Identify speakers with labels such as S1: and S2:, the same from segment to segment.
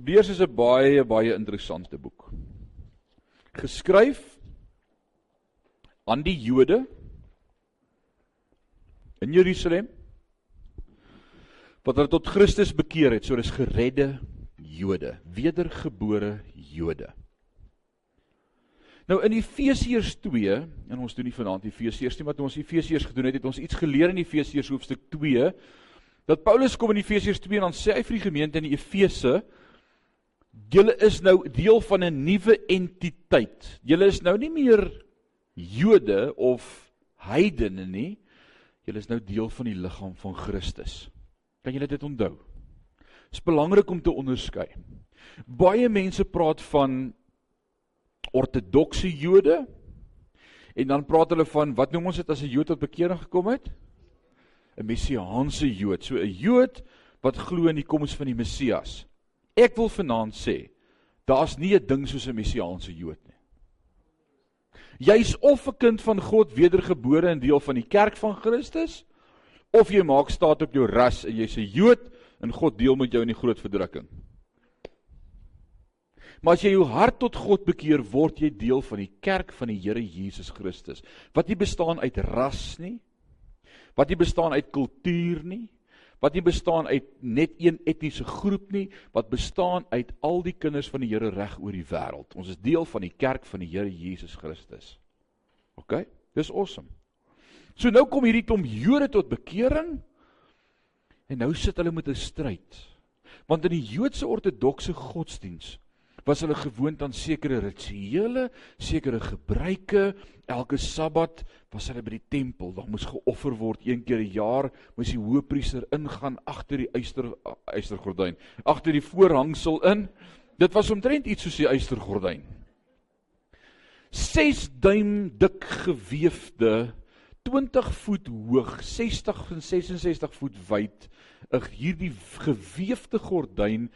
S1: Hebreërs is 'n baie baie interessante boek. Geskryf aan die Jode in Jerusalem wat hulle tot Christus bekeer het, so dis geredde Jode, wedergebore Jode. Nou in Efesiërs 2, en ons doen nie vanaand Efesiërs nie, maar toe ons Efesiërs gedoen het, het ons iets geleer in Efesiërs hoofstuk 2 dat Paulus kom in Efesiërs 2 en dan sê hy vir die gemeente in Efese julle is nou deel van 'n nuwe entiteit. Julle is nou nie meer Jode of heidene nie. Julle is nou deel van die liggaam van Christus. Kan julle dit onthou? Dit is belangrik om te onderskei. Baie mense praat van ortodokse Jode en dan praat hulle van wat noem ons dit as 'n Jood wat bekering gekom het? 'n Messiaanse Jood. So 'n Jood wat glo in die koms van die Messias. Ek wil vanaand sê, daar's nie 'n ding soos 'n Messiaanse Jood nie. Jy's of 'n kind van God, wedergebore en deel van die kerk van Christus, of jy maak staat op jou ras en jy's 'n Jood en God deel met jou in die groot verdrukking. Maar as jy jou hart tot God bekeer, word jy deel van die kerk van die Here Jesus Christus. Wat nie bestaan uit ras nie. Wat nie bestaan uit kultuur nie. Wat nie bestaan uit net een etniese groep nie, wat bestaan uit al die kinders van die Here reg oor die wêreld. Ons is deel van die kerk van die Here Jesus Christus. OK? Dis awesome. So nou kom hierdie klomp Jode tot bekering en nou sit hulle met 'n stryd. Want in die Joodse ortodokse godsdiens was hulle gewoond aan sekere rituele, sekere gebruike. Elke Sabbat was hulle by die tempel, daar moes geoffer word een keer 'n jaar, moes die hoëpriester ingaan agter die eyster eystergordyn, agter die voorhangsel in. Dit was omtrent iets soos die eystergordyn. 6 duim dik gewefde 20 voet hoog, 60 en 66 voet wyd, 'n hierdie gewefte gordyn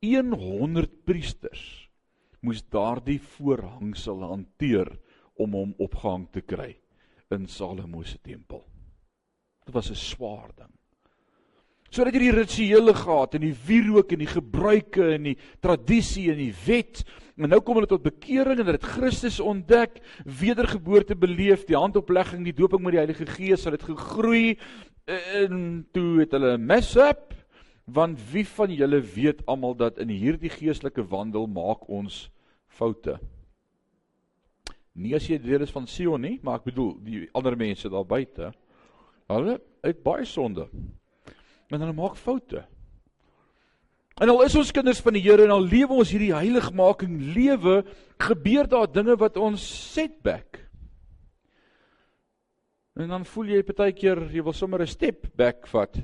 S1: 100 priesters moes daardie voorhangsel hanteer om hom opgehang te kry in Salomo se tempel. Dit was 'n swaar ding. Sodat jy die rituele gehad en die wierook en die gebruike en die tradisie en die wet, en nou kom hulle tot bekering en hulle het Christus ontdek, wedergeboorte beleef, die handoplegging, die dooping met die Heilige Gees, hulle het gegroei en toe het hulle mess up Want wie van julle weet almal dat in hierdie geestelike wandel maak ons foute? Nie as jy deel is van Sion nie, maar ek bedoel die ander mense daar buite. Hulle het baie sonde. En hulle maak foute. En al is ons kinders van die Here en al lewe ons hierdie heiligmaking lewe, gebeur daar dinge wat ons setback. En dan voel jy partykeer jy wil sommer 'n step back vat.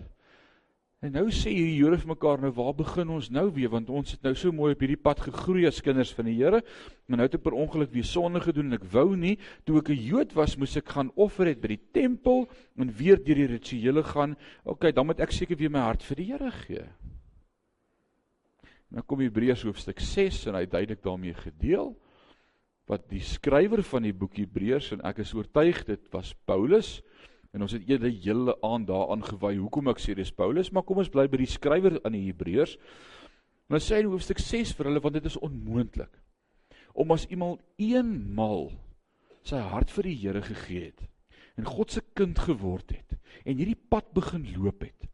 S1: En nou sê hierdie Jode vir mekaar nou waar begin ons nou weer want ons het nou so mooi op hierdie pad gegroei as kinders van die Here. Maar nou het ek per ongeluk weer sonde gedoen en ek wou nie toe ek 'n Jood was moes ek gaan offer het by die tempel en weer deur die rituele gaan. OK, dan moet ek seker weer my hart vir die Here gee. Nou kom Hebreërs hoofstuk 6 en hy duidelik daarmee gedeel wat die skrywer van die boek Hebreërs en ek is oortuig dit was Paulus En ons het eerder hele aand daaraan gewy hoekom ek sê dis Paulus, maar kom ons bly by die skrywer aan die Hebreërs. Nou sê hy in hoofstuk 6 vir hulle want dit is onmoontlik om as iemand eenmal sy hart vir die Here gegee het en God se kind geword het en hierdie pad begin loop het.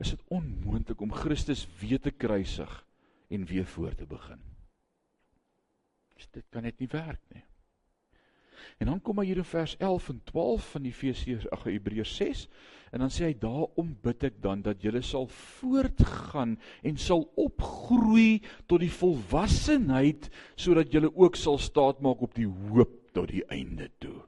S1: Is dit onmoontlik om Christus weer te kruisig en weer voor te begin? Dit kan net nie werk nie. En dan kom hy hier in vers 11 en 12 van Efesiërs ag Hebreërs 6 en dan sê hy daarom bid ek dan dat julle sal voortgaan en sal opgroei tot die volwassenheid sodat julle ook sal staatmaak op die hoop tot die einde toe.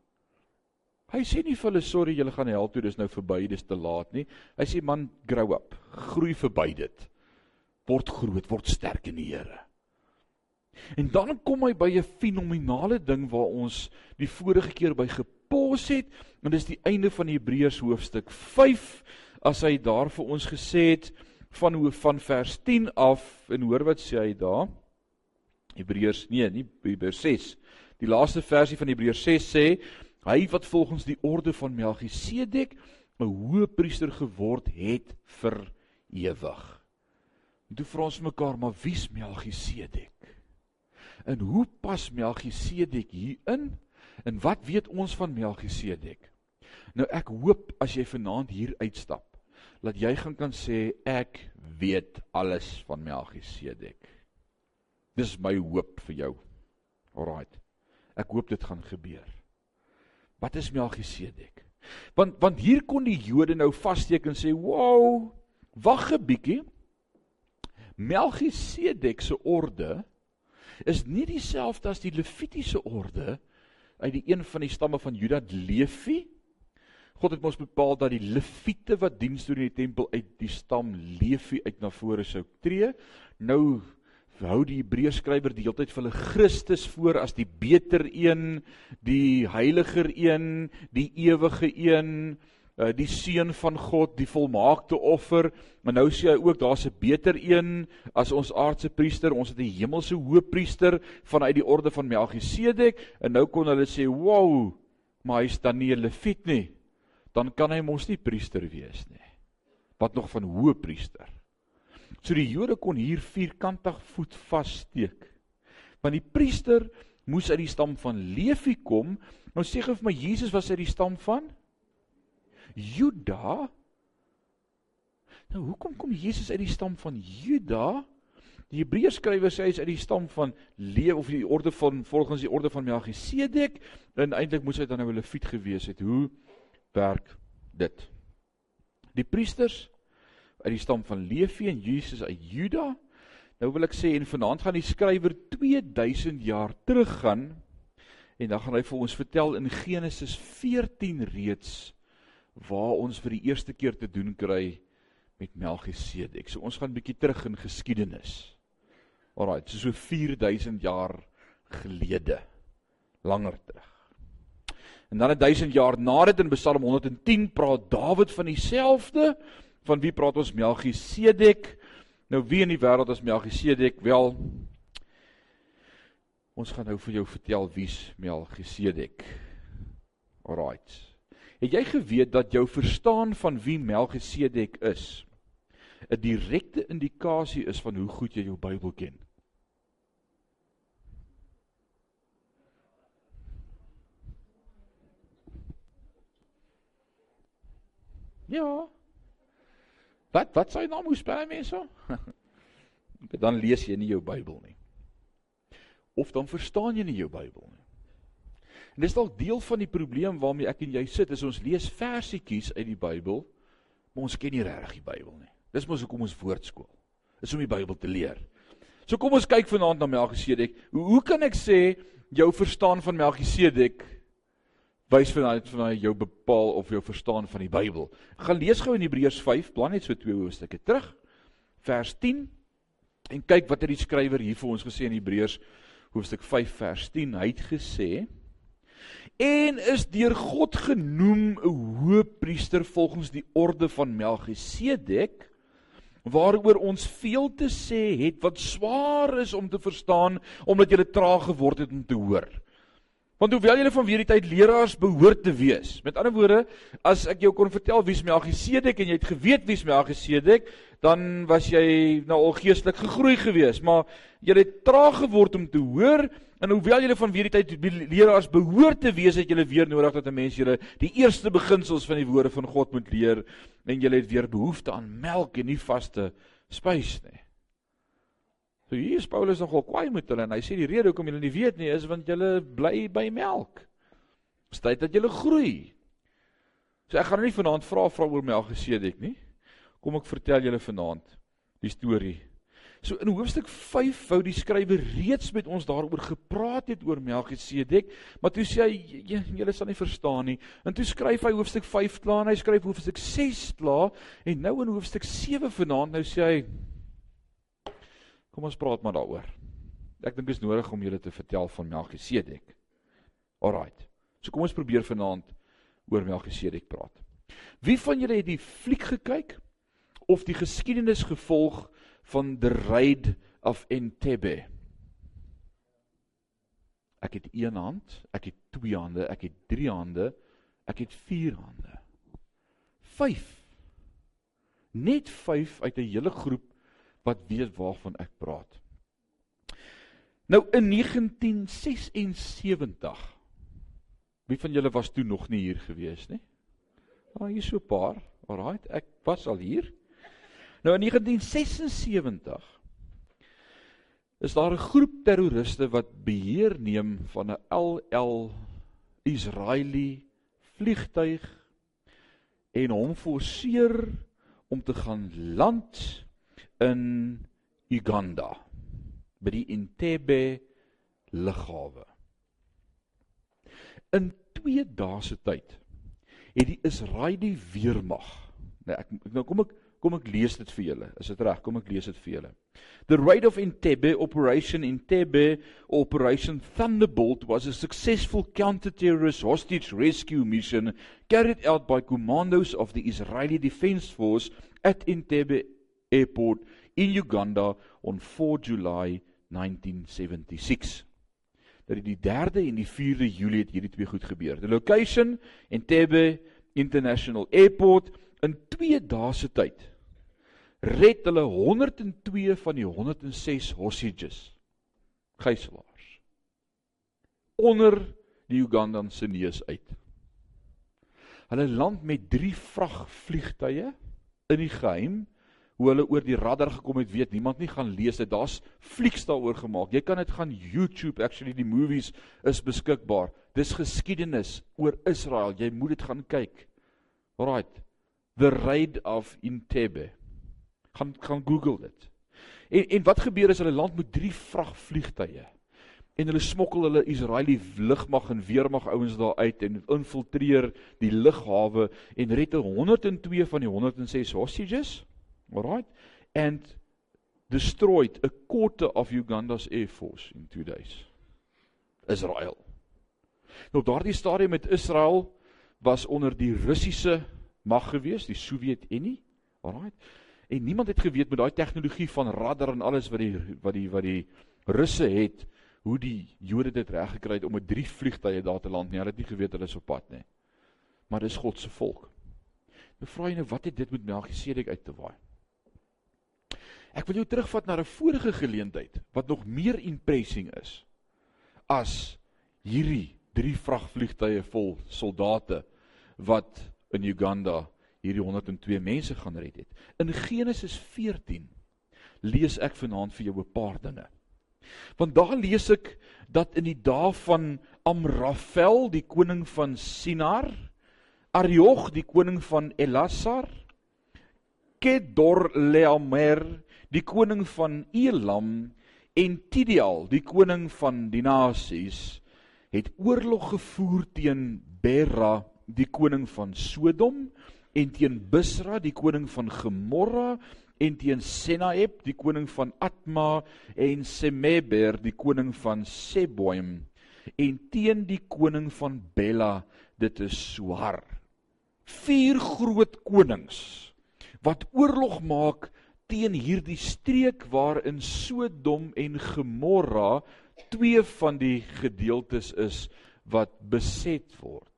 S1: Hy sê nie vir hulle sorry julle gaan hel toe dis nou verby dis te laat nie. Hy sê man grow up, groei verby dit. Word groot, word sterk in die Here. En dan kom hy by 'n fenominale ding waar ons die vorige keer by gepos het en dis die einde van Hebreërs hoofstuk 5 as hy daar vir ons gesê het van hoe van vers 10 af en hoor wat sê hy daar? Hebreërs nee nie Hebreërs 6 die laaste versie van Hebreërs 6 sê hy wat volgens die orde van Melchisedek 'n hoë priester geword het vir ewig. En toe vra ons mekaar, maar wie's Melchisedek? En hoe pas Melchisedek hier in? En wat weet ons van Melchisedek? Nou ek hoop as jy vanaand hier uitstap, dat jy gaan kan sê ek weet alles van Melchisedek. Dis my hoop vir jou. Alraait. Ek hoop dit gaan gebeur. Wat is Melchisedek? Want want hier kon die Jode nou vassteek en sê, "Wow, wag 'n bietjie. Melchisedek se orde is nie dieselfde as die Levitiese orde uit die een van die stamme van Juda, Levi. God het mos bepaal dat die Lewiete wat diens doen in die tempel uit die stam Levi uit na vore sou tree. Nou hou die Hebreërskrywer die hele tyd vir hulle Christus voor as die beter een, die heiliger een, die ewige een. Uh, die seun van God, die volmaakte offer. Maar nou sê hy ook daar's 'n beter een as ons aardse priester. Ons het 'n hemelse hoëpriester vanuit die orde van Melchisedek en nou kon hulle sê, "Wow, maar hy's dan nie 'n leviet nie. Dan kan hy mos nie priester wees nie." Wat nog van hoëpriester. So die Jode kon hier vierkantig voet vassteek. Want die priester moes uit die stam van Levi kom. Nou sê gou vir my Jesus was uit die stam van Juda. Nou hoekom kom Jesus uit die stam van Juda? Die Hebreërskrywer sê hy is uit die stam van Leef of die orde van volgens die orde van Melchisedek en eintlik moes hy dan nou 'n Lewiet gewees het. Hoe werk dit? Die priesters uit die stam van Levi en Jesus uit Juda. Nou wil ek sê en vanaand gaan die skrywer 2000 jaar teruggaan en dan gaan hy vir ons vertel in Genesis 14 reeds waar ons vir die eerste keer te doen kry met Melchisedek. So ons gaan 'n bietjie terug in geskiedenis. Alraai, so so 4000 jaar gelede. Langer terug. En dan 'n 1000 jaar na dit in Psalm 110 praat Dawid van dieselfde. Van wie praat ons Melchisedek? Nou wie in die wêreld is Melchisedek? Wel Ons gaan nou vir jou vertel wie's Melchisedek. Alraai. Het jy geweet dat jou verstaan van wie Melchisedek is 'n direkte indikasie is van hoe goed jy jou Bybel ken? Ja. Wat wat sê nou moes by mense? dan lees jy nie jou Bybel nie. Of dan verstaan jy nie jou Bybel nie. En dis dalk deel van die probleem waarmee ek en jy sit, is ons lees versietjies uit die Bybel, maar ons ken nie regtig die Bybel nie. Dis mos hoekom ons woordskool. Dis om die Bybel te leer. So kom ons kyk vanaand na Melchisedek. Hoe hoe kan ek sê jou verstaan van Melchisedek wys vanuit van jou bepaal of jou verstaan van die Bybel? Gaan lees gou in Hebreërs 5, plan net so twee hoofstukke terug. Vers 10 en kyk wat het die skrywer hier vir ons gesê in Hebreërs hoofstuk 5 vers 10. Hy het gesê en is deur God genoem 'n hoëpriester volgens die orde van Melchisedek waaroor ons veel te sê het wat swaar is om te verstaan omdat jy traag geword het om te hoor. Want hoewel julle van weer die tyd leraars behoort te wees. Met ander woorde, as ek jou kon vertel wie's Melchisedek en jy het geweet wie's Melchisedek, dan was jy nou al geestelik gegroei gewees, maar jy het traag geword om te hoor en hoewel julle van weer die tyd leraars behoort te wees, het julle weer nodig dat 'n mens julle die eerste beginsels van die woorde van God moet leer en julle het weer behoefte aan melk en nie vaste spys nie. So hier is Paulus nogal kwaai met hulle en hy sê die rede hoekom julle nie weet nie is want julle bly by melk. Dis tyd dat julle groei. So ek gaan nie vanaand vra vra oor Melchisedek nie. Kom ek vertel julle vanaand die storie. So in hoofstuk 5 wou die skrywer reeds met ons daaroor gepraat het oor Melchisedek, maar toe sê hy julle sal nie verstaan nie. En toe skryf hy hoofstuk 5 klaar en hy skryf hoofstuk 6 klaar en nou in hoofstuk 7 vanaand nou sê hy Kom ons praat maar daaroor. Ek dink dit is nodig om julle te vertel van Melchisedek. Alraight. So kom ons probeer vanaand oor Melchisedek praat. Wie van julle het die fliek gekyk of die geskiedenis gevolg van the raid of Entebbe? Ek het een hand, ek het twee hande, ek het drie hande, ek het vier hande. 5. Net 5 uit 'n hele groep wat weet waarvan ek praat. Nou in 1976 Wie van julle was toe nog nie hier gewees nie? Ah, hier so 'n paar. Alraai, ek was al hier. Nou in 1976 is daar 'n groep terroriste wat beheer neem van 'n LL Israeli vliegtuig en hom forceer om te gaan land in Uganda by die Entebbe lughawe. In 2 dae se tyd het die Israeliese weermag. Nou ek nou kom ek kom ek lees dit vir julle. Is dit reg? Kom ek lees dit vir julle. The raid of Entebbe Operation Entebbe Operation Thunderbolt was a successful counter-terrorist hostage rescue mission carried out by commandos of the Israeli Defense Force at Entebbe Airport in Uganda on 4 July 1976. Dat die 3de en die 4de Julie het hierdie twee goed gebeur. The location Entebbe International Airport in 2 dae se tyd red hulle 102 van die 106 hostages gijslaers onder die Ugandanse neus uit. Hulle land met 3 vragvliegtuie in die geheim hoe hulle oor die radar gekom het weet niemand nie gaan lees dit. Daar's flieks daaroor gemaak. Jy kan dit gaan YouTube actually die movies is beskikbaar. Dis geskiedenis oor Israel. Jy moet dit gaan kyk. Alright. The raid of Entebbe. Gaan gaan Google dit. En en wat gebeur is hulle land met drie vragvliegtuie en hulle smokkel hulle Israeli lugmag en weermag ouens daar uit en infiltreer die lughawe en red 102 van die 106 hostages Alright? And destroyed a quarter of Uganda's air force in 2 days. Israel. Nou daardie stadium met Israel was onder die Russiese mag gewees, die Sowjetunie. Alright? En niemand het geweet met daai tegnologie van radar en alles wat die wat die wat die Russe het, hoe die Jode dit reg gekry het om met drie vliegtye daar te land nie. Hulle het nie geweet hulle is op pad nie. Maar dis God se volk. Nou vra jy nou wat het dit met Melchisedek uit te waai? Ek wil jou terugvat na 'n vorige geleentheid wat nog meer impressing is as hierdie drie vragvliegtuie vol soldate wat in Uganda hierdie 102 mense gaan red het. In Genesis 14 lees ek vanaand vir jou 'n paar dinge. Want daar lees ek dat in die dae van Amrafel, die koning van Sinar, Ariog, die koning van Elasar, Kedorlaomer, die koning van Elam en Tidial, die koning van die nasies, het oorlog gevoer teen Bera, die koning van Sodom en teen Bisra, die koning van Gomorra en teen Senaeb, die koning van Atma en Semeber, die koning van Seboim en teen die koning van Bela, dit is Swar. Vier groot konings wat oorlog maak teen hierdie streek waarin Sodom en Gomorra twee van die gedeeltes is wat beset word.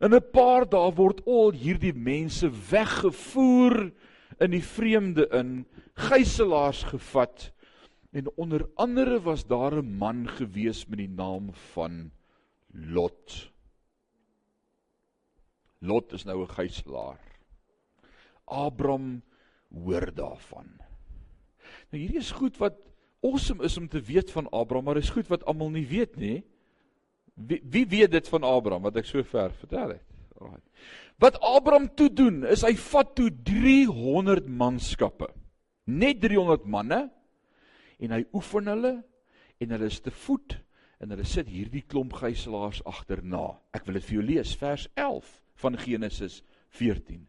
S1: In 'n paar dae word al hierdie mense weggevoer in die vreemde in, gijslaers gevat en onder andere was daar 'n man gewees met die naam van Lot. Lot is nou 'n gijslaer. Abraham hoor daarvan. Nou hierdie is goed wat awesome is om te weet van Abraham, maar is goed wat almal nie weet nie. Wie, wie weet dit van Abraham wat ek so ver vertel het? Alraai. Wat Abraham toe doen, is hy vat toe 300 manskappe. Net 300 manne en hy oefen hulle en hulle is te voet en hulle sit hierdie klomp gijslaers agterna. Ek wil dit vir jou lees, vers 11 van Genesis 14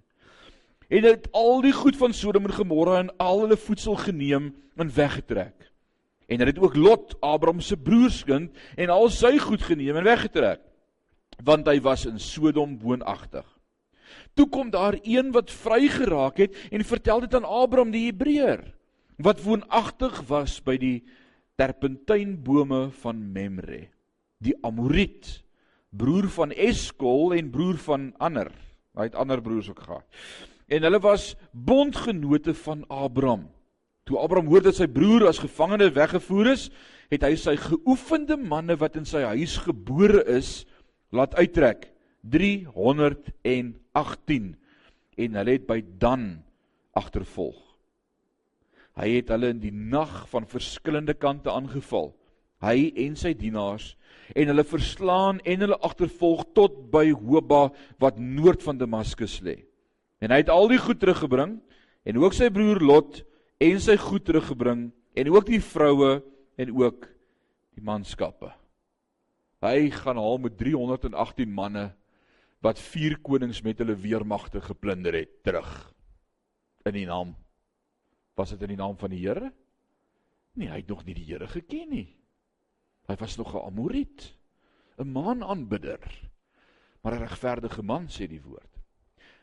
S1: en het al die goed van Sodom en Gomorra en al hulle voedsel geneem en weggetrek. En hulle het ook Lot, Abraham se broerskind, en al sy goed geneem en weggetrek, want hy was in Sodom woonagtig. Toe kom daar een wat vry geraak het en vertel dit aan Abraham die Hebreër, wat woonagtig was by die terpentynbome van Memre, die Amoriet, broer van Eskol en broer van ander. Hy het ander broers ook gehad en hulle was bondgenote van Abraham. Toe Abraham hoor dat sy broer as gevangene weggevoer is, het hy sy geoefende manne wat in sy huis gebore is, laat uittrek 318 en hulle het by Dan agtervolg. Hy het hulle in die nag van verskillende kante aangeval. Hy en sy dienaars en hulle verslaan en hulle agtervolg tot by Hoba wat noord van Damaskus lê. En hy het al die goed teruggebring en ook sy broer Lot en sy goed teruggebring en ook die vroue en ook die manskappe. Hy gaan haal met 318 manne wat vier konings met hulle weermagte geplunder het terug in die naam was dit in die naam van die Here? Nee, hy het nog nie die Here geken nie. Hy was nog 'n Amoriet, 'n maanaanbidder. Maar 'n regverdige man sê die woord.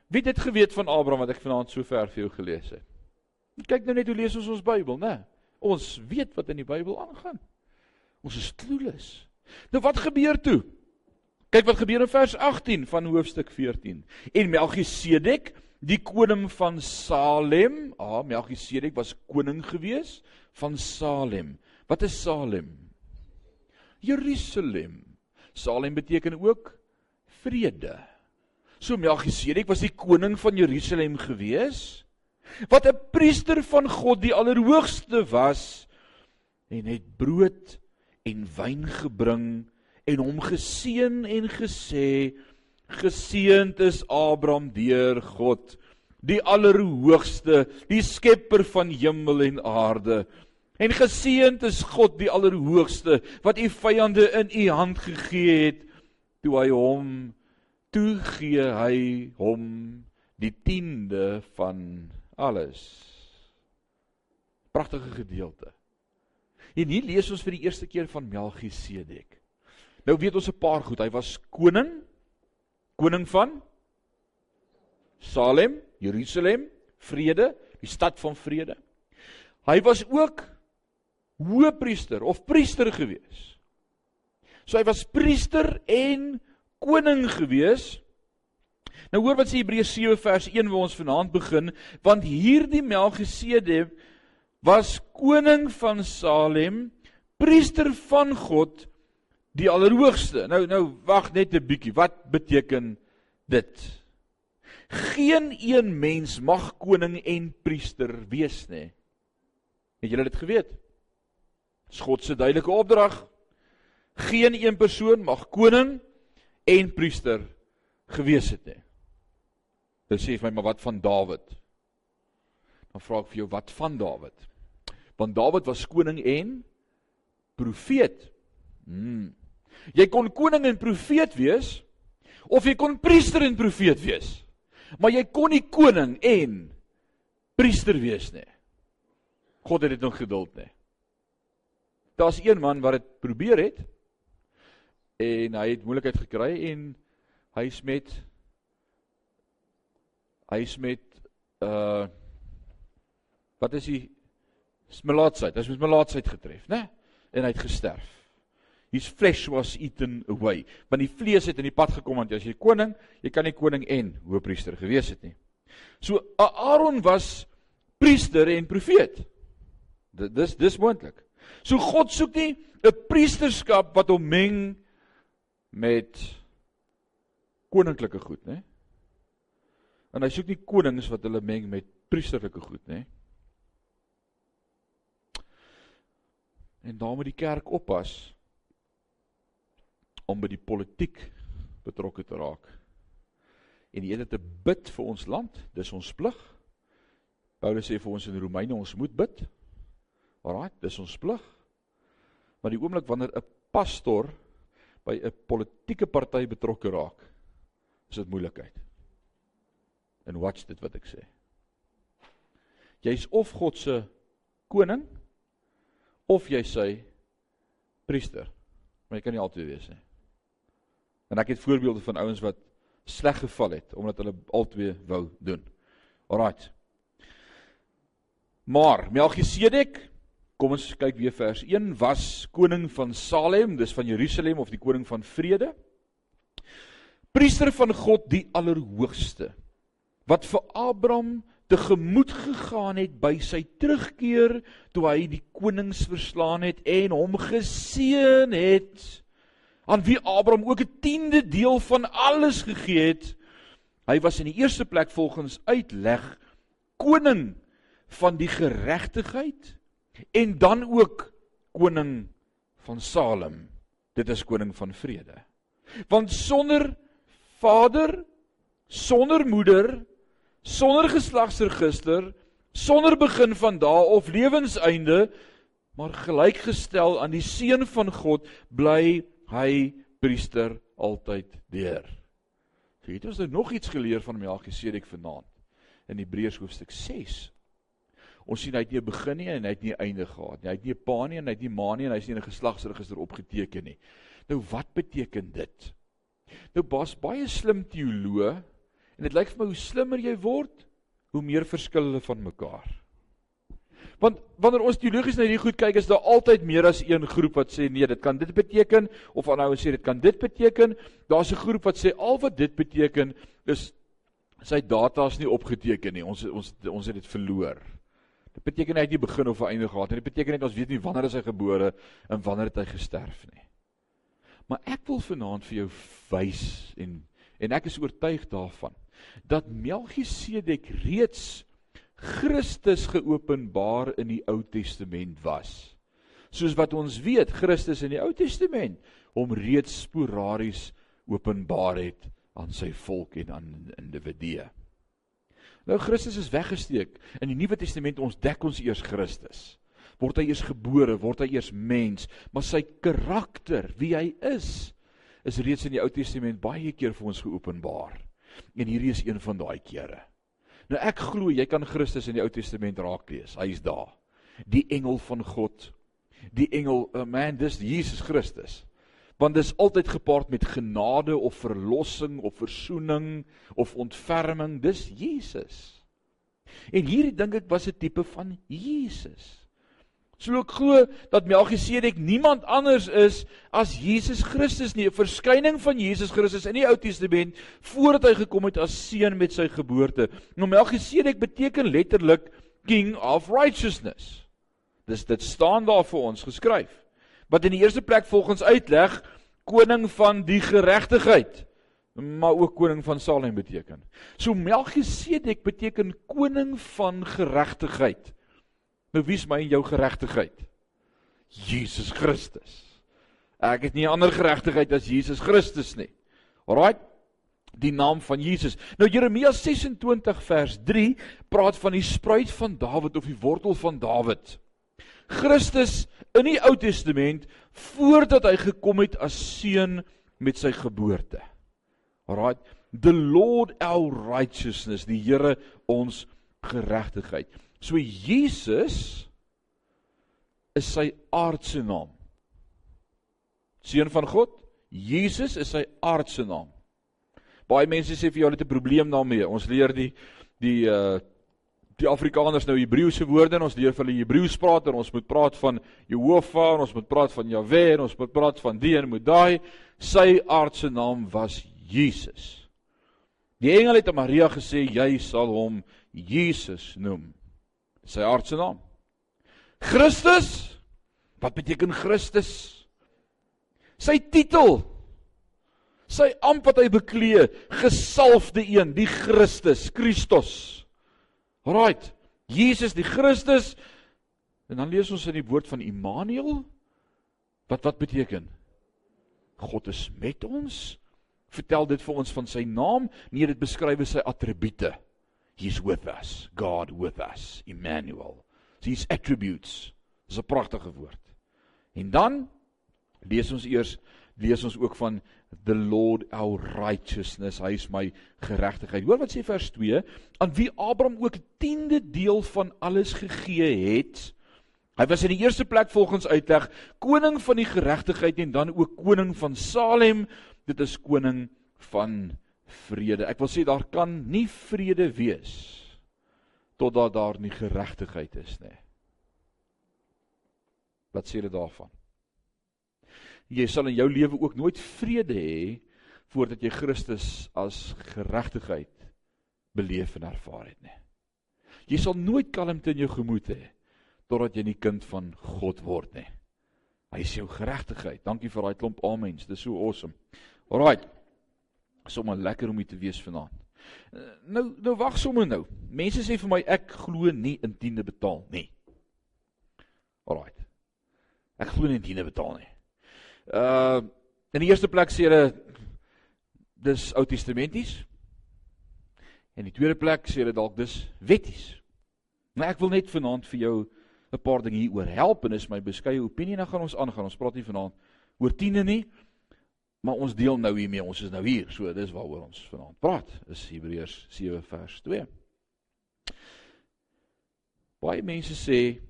S1: Wie het dit geweet van Abraham wat ek vanaand so ver vir jou gelees het? Kyk nou net hoe lees ons ons Bybel, né? Ons weet wat in die Bybel aangaan. Ons is clueless. Nou wat gebeur toe? Kyk wat gebeur in vers 18 van hoofstuk 14. En Melchisedek, die koning van Salem, ah Melchisedek was koning gewees van Salem. Wat is Salem? Jerusalem. Salem beteken ook vrede. So Melchisedek was die koning van Jerusalem gewees wat 'n priester van God die Allerhoogste was en het brood en wyn gebring en hom geseën en gesê geseënd is Abraham deur God die Allerhoogste die skepper van hemel en aarde. En geseënd is God die Allerhoogste wat u vyande in u hand gegee het toe hy hom toe gee hy hom die tiende van alles. Pragtige gedeelte. En hier lees ons vir die eerste keer van Melchisedek. Nou weet ons 'n paar goed. Hy was koning, koning van Salem, Jerusalem, vrede, die stad van vrede. Hy was ook hoëpriester of priester gewees. So hy was priester en koning gewees Nou hoor wat sê Hebreërs 7 vers 1 waar ons vanaand begin, want hierdie Melchisedek was koning van Salem, priester van God die Allerhoogste. Nou nou wag net 'n bietjie. Wat beteken dit? Geen een mens mag koning en priester wees nie. Het julle dit geweet? Dis God se duidelike opdrag. Geen een persoon mag koning en priester gewees het nie. Dan sê vir my, maar wat van Dawid? Dan vra ek vir jou, wat van Dawid? Want Dawid was koning en profeet. Hmm. Jy kon koning en profeet wees of jy kon priester en profeet wees. Maar jy kon nie koning en priester wees nie. God het dit nog geduld nie. Daar's een man wat dit probeer het en hy het moeilikheid gekry en hy's met hy's met uh wat is hy smelaatsheid. Hy's met melaatsheid getref, né? En hy het gesterf. His flesh was eaten away. Want die vlees het in die pad gekom want as jy koning, jy kan nie koning en hoëpriester gewees het nie. So Aaron was priester en profeet. Dis dis moontlik. So God soek nie 'n priesterskap wat hom meng met koninklike goed, né? En hy soek nie konings wat hulle meng met priesterlike goed, nê? En daar moet die kerk oppas om by die politiek betrokke te raak. En die ene te bid vir ons land, dis ons plig. Paulus sê vir ons in Romeine ons moet bid. Alraai, dis ons plig. Maar die oomblik wanneer 'n pastor by 'n politieke party betrokke raak, is dit moeilikheid en watch dit wat ek sê. Jy's of God se koning of jy sy priester. Maar jy kan nie altyd wees nie. En ek het voorbeelde van ouens wat sleg geval het omdat hulle albei wou doen. Alraight. Maar Melchisedek, kom ons kyk weer vers 1, was koning van Salem, dis van Jerusalem of die koning van vrede. Priester van God die Allerhoogste wat vir Abraham tegemoet gegaan het by sy terugkeer toe hy die konings verslaan het en hom geseën het aan wie Abraham ook 'n tiende deel van alles gegee het. Hy was in die eerste plek volgens uitleg koning van die geregtigheid en dan ook koning van Salem. Dit is koning van vrede. Want sonder vader, sonder moeder, sonder geslagsregister, sonder begin van dae of lewenseinde, maar gelykgestel aan die seun van God, bly hy priester altyd deur. So het ons nou nog iets geleer van Melchisedek vanaand in Hebreërs hoofstuk 6. Ons sien hy het nie 'n begin nie en hy het nie 'n einde gehad nie. Hy het nie 'n pa nie en hy het nie ma nie en hy is nie in 'n geslagsregister opgeteken nie. Nou wat beteken dit? Nou Bas baie slim teoloë en dit lyk vir my hoe slimmer jy word, hoe meer verskil hulle van mekaar. Want wanneer ons teologies na hierdie goed kyk, is daar altyd meer as een groep wat sê nee, dit kan dit beteken of aanhou sê dit kan dit beteken. Daar's 'n groep wat sê al wat dit beteken is sy data's nie opgeteken nie. Ons ons ons het dit verloor. Dit beteken hy het nie begin of 'n einde gehad nie. Dit beteken net ons weet nie wanneer hy gebore en wanneer het hy gesterf nie. Maar ek wil vanaand vir jou wys en en ek is oortuig daarvan dat Melchisedek reeds Christus geopenbaar in die Ou Testament was. Soos wat ons weet, Christus in die Ou Testament hom reeds sporaries openbaar het aan sy volk en aan individue. Nou Christus is weggesteek. In die Nuwe Testament ons dek ons eers Christus. Word hy eers gebore, word hy eers mens, maar sy karakter, wie hy is, is reeds in die Ou Testament baie keer vir ons geopenbaar. En hierdie is een van daai kere. Nou ek glo jy kan Christus in die Ou Testament raak lees. Hy is daar. Die engel van God. Die engel, uh, man, dis Jesus Christus want dit is altyd gepaard met genade of verlossing of versoening of ontferming. Dis Jesus. En hierdie dink ek was 'n tipe van Jesus. So ek glo dat Melchisedek niemand anders is as Jesus Christus nie. 'n verskyning van Jesus Christus in die Ou Testament voordat hy gekom het as seun met sy geboorte. Nou Melchisedek beteken letterlik king of righteousness. Dis dit staan daar vir ons geskryf wat in die eerste plek volgens uitleg koning van die geregtigheid maar ook koning van Salem beteken. So Melchisedek beteken koning van geregtigheid. Nou wie's my en jou geregtigheid? Jesus Christus. Ek het nie ander geregtigheid as Jesus Christus nie. Alraai. Die naam van Jesus. Nou Jeremia 26 vers 3 praat van die spruit van Dawid of die wortel van Dawid. Christus in die Ou Testament voordat hy gekom het as seun met sy geboorte. Alraai, the Lord our righteousness, die Here ons geregtigheid. So Jesus is sy aardse naam. Seun van God, Jesus is sy aardse naam. Baie mense sê vir jou hulle het 'n probleem daarmee. Ons leer die die uh die Afrikaners nou Hebreëse woorde en ons leer vir hulle Hebreëus praat en ons moet praat van Jehovah en ons moet praat van Jahwe en ons moet praat van die en moet daai sy aardse naam was Jesus. Die engel het aan Maria gesê jy sal hom Jesus noem. Sy aardse naam. Christus? Wat beteken Christus? Sy titel. Sy amp wat hy beklee, gesalfde een, die Christus, Christus. Alraight. Jesus die Christus. En dan lees ons in die woord van Immanuel wat wat beteken? God is met ons. Vertel dit vir ons van sy naam, nee dit beskryf sy attribute. He's with us, God with us, Immanuel. His attributes. Dis 'n pragtige woord. En dan lees ons eers lees ons ook van the Lord our righteousness. Hy is my geregtigheid. Hoor wat sê vers 2, aan wie Abraham ook 'n tiende deel van alles gegee het. Hy was in die eerste plek volgens uitleg koning van die geregtigheid en dan ook koning van Salem. Dit is koning van vrede. Ek wil sê daar kan nie vrede wees totdat daar nie geregtigheid is nie. Wat sê dit daarvan? Jy sal in jou lewe ook nooit vrede hê voordat jy Christus as geregtigheid beleef en ervaar het nie. Jy sal nooit kalmte in jou gemoed hê totdat jy 'n kind van God word nie. Hy is jou geregtigheid. Dankie vir daai klomp amens. Dis so awesome. Alraai. Sommige lekker om hier te wees vanaand. Eh, nou nou wag sommer nou. Mense sê vir my ek glo nie in tiende betaal nie. Alraai. Ek glo nie in tiende betaal nie. Uh in die eerste plek sê hulle dis Ou Testamenties. En in die tweede plek sê hulle dalk dis wetties. Maar ek wil net vanaand vir jou 'n paar dinge hieroor help en is my beskeie opinie en dan gaan ons aangaan. Ons praat nie vanaand oor tiende nie, maar ons deel nou hiermee. Ons is nou hier. So dis waaroor ons vanaand praat. Is Hebreërs 7 vers 2. Baie mense sê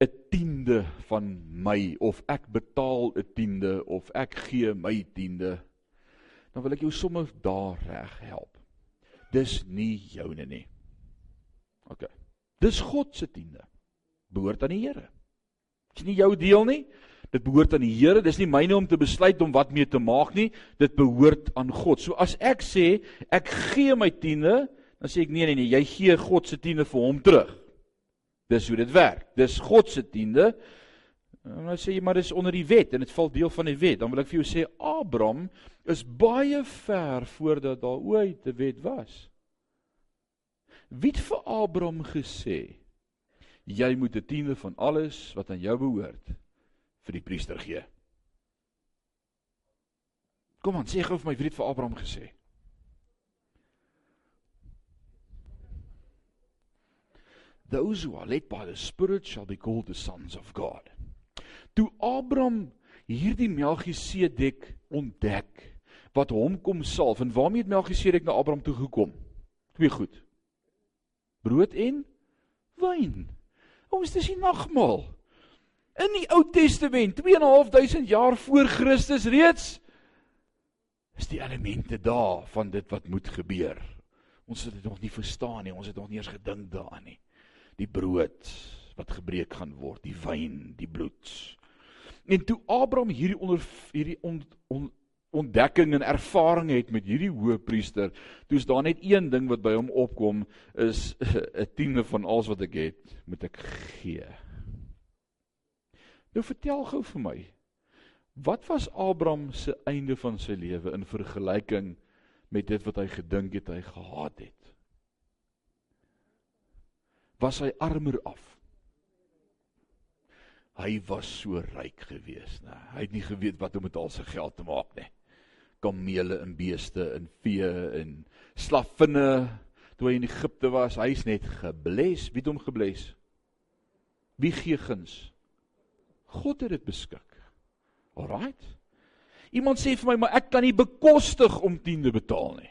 S1: 'n tiende van my of ek betaal 'n tiende of ek gee my tiende. Dan wil ek jou sommer daar reg help. Dis nie joune nie. OK. Dis God se tiende behoort aan die Here. Dis nie jou deel nie. Dit behoort aan die Here. Dis nie myne om te besluit om wat mee te maak nie. Dit behoort aan God. So as ek sê ek gee my tiende, dan sê ek nee nee nee, jy gee God se tiende vir hom terug. Dis hoe dit werk. Dis God se tiende. En dan sê jy maar dis onder die wet en dit val deel van die wet. Dan wil ek vir jou sê Abraham is baie ver voordat daar ooit 'n wet was. Wie het vir Abraham gesê jy moet 'n tiende van alles wat aan jou behoort vir die priester gee. Kom aan, sê gou vir my wie het vir Abraham gesê? Those who are led by the Spirit shall be called the sons of God. Toe Abraham hierdie Melchisedek ontdek wat hom kom salf en waarmee het Melchisedek na Abraham toe gekom? Twee goed. Brood en wyn. Ons dis die nagmaal. In die Ou Testament, 2.500 jaar voor Christus reeds is die elemente daar van dit wat moet gebeur. Ons het dit nog nie verstaan nie, ons het nog nie eens gedink daaraan nie. Die brood wat gebreek gaan word, die wyn, die bloed. En toe Abraham hierdie onder hierdie on, on, ontdekking en ervaring het met hierdie hoëpriester, toe is daar net een ding wat by hom opkom is 'n tiende van alles wat ek het, moet ek gee. Nou vertel gou vir my, wat was Abraham se einde van sy lewe in vergelyking met dit wat hy gedink het hy gehad het? Was hy armer af? Hy was so ryk geweest, né? Hy het nie geweet wat om met al sy geld te maak nie kamele en beeste en vee en slaffinne toe hy in Egipte was, hy's net gebless. Wie het hom gebless? Wie gee guns? God het dit beskik. Alraight. Iemand sê vir my, maar ek kan nie bekostig om tiende betaal nie.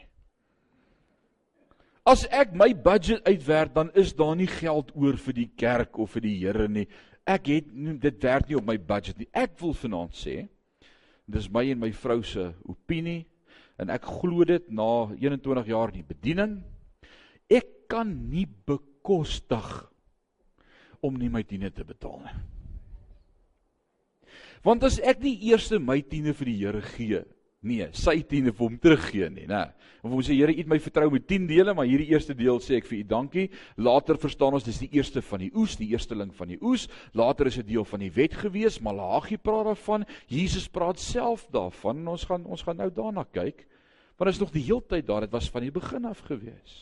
S1: As ek my budget uitwerk, dan is daar nie geld oor vir die kerk of vir die Here nie. Ek het dit werk nie op my budget nie. Ek wil vanaand sê, Dis my en my vrou se opinie en ek glo dit na 21 jaar in die bediening. Ek kan nie bekostig om nie my tiende te betaal nie. Want as ek nie eers my tiende vir die Here gee Nee, sy tiende vir hom teruggee nie, né? Of ons sê Here, U het my vertrou met 10 dele, maar hierdie eerste deel sê ek vir U dankie. Later verstaan ons dis die eerste van die oes, die eersteling van die oes. Later is dit deel van die wet gewees, Malagi praat daarvan. Jesus praat self daarvan. Ons gaan ons gaan nou daarna kyk. Want is nog die heeltyd daar, dit was van die begin af gewees.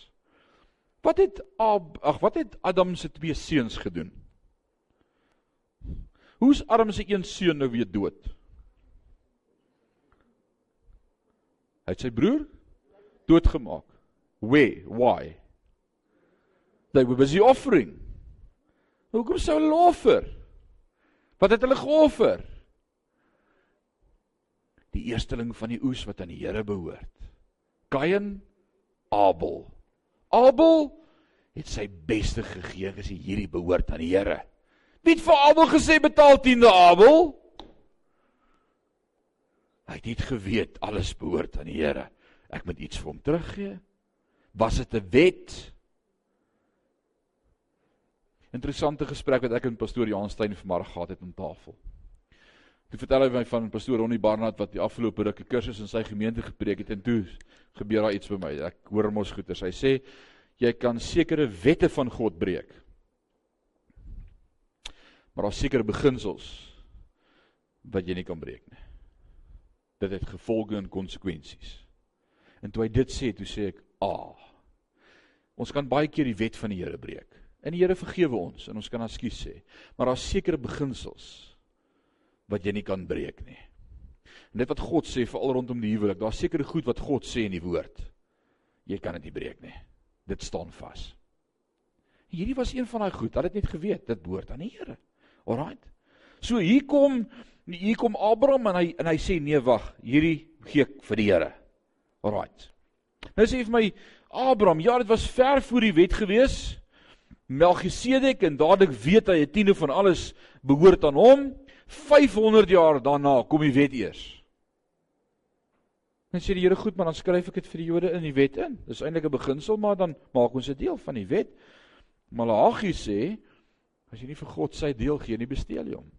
S1: Wat het Ab, ag, wat het Adam se twee seuns gedoen? Hoe's Adam se een seun nou weer dood? Hy het sy broer doodgemaak. Where? Why? They were busy offering. Hoekom sou hulle offer? Wat het hulle geoffer? Die eersteling van die oes wat aan die Here behoort. Kain, Abel. Abel het sy beste gegee gesê hierdie behoort aan die Here. Wie het vir Abel gesê betaal 10de Abel? Hy het net geweet alles behoort aan die Here. Ek moet iets vir hom teruggee. Was dit 'n wet? Interessante gesprek wat ek en pastoor Jan Steyn vanmôre gehad het aan tafel. Toe vertel hy my van pastoor Ronnie Barnard wat die afgelope ruk 'n kursus in sy gemeente gepreek het en toe gebeur daar iets by my. Ek hoor mos goeters. Hy sê jy kan sekere wette van God breek. Maar daar's sekere beginsels wat jy nie kan breek nie. Dit het gevolge en konsekwensies. En toe hy dit sê, toe sê ek, "Ah. Ons kan baie keer die wet van die Here breek. En die Here vergewe ons en ons kan ekskuus sê. Maar daar's sekere beginsels wat jy nie kan breek nie. En dit wat God sê veral rondom die huwelik, daar's sekere goed wat God sê in die woord. Jy kan dit nie breek nie. Dit staan vas. Hierdie was een van daai goed. Hulle het net geweet dit behoort aan die Here. Alraait. So hier kom hier kom Abraham en hy en hy sê nee wag, hierdie gee ek vir die Here. Alraait. Nou sê vir my Abraham, ja, dit was ver voor die wet gewees. Melchisedek en dadelik weet hy 'n tiende van alles behoort aan hom. 500 jaar daarna kom die wet eers. Dan sê die Here goed, maar dan skryf ek dit vir die Jode in die wet in. Dis eintlik 'n beginsel, maar dan maak ons dit deel van die wet. Malagi sê as jy nie vir God sy deel gee nie, besteel jy hom.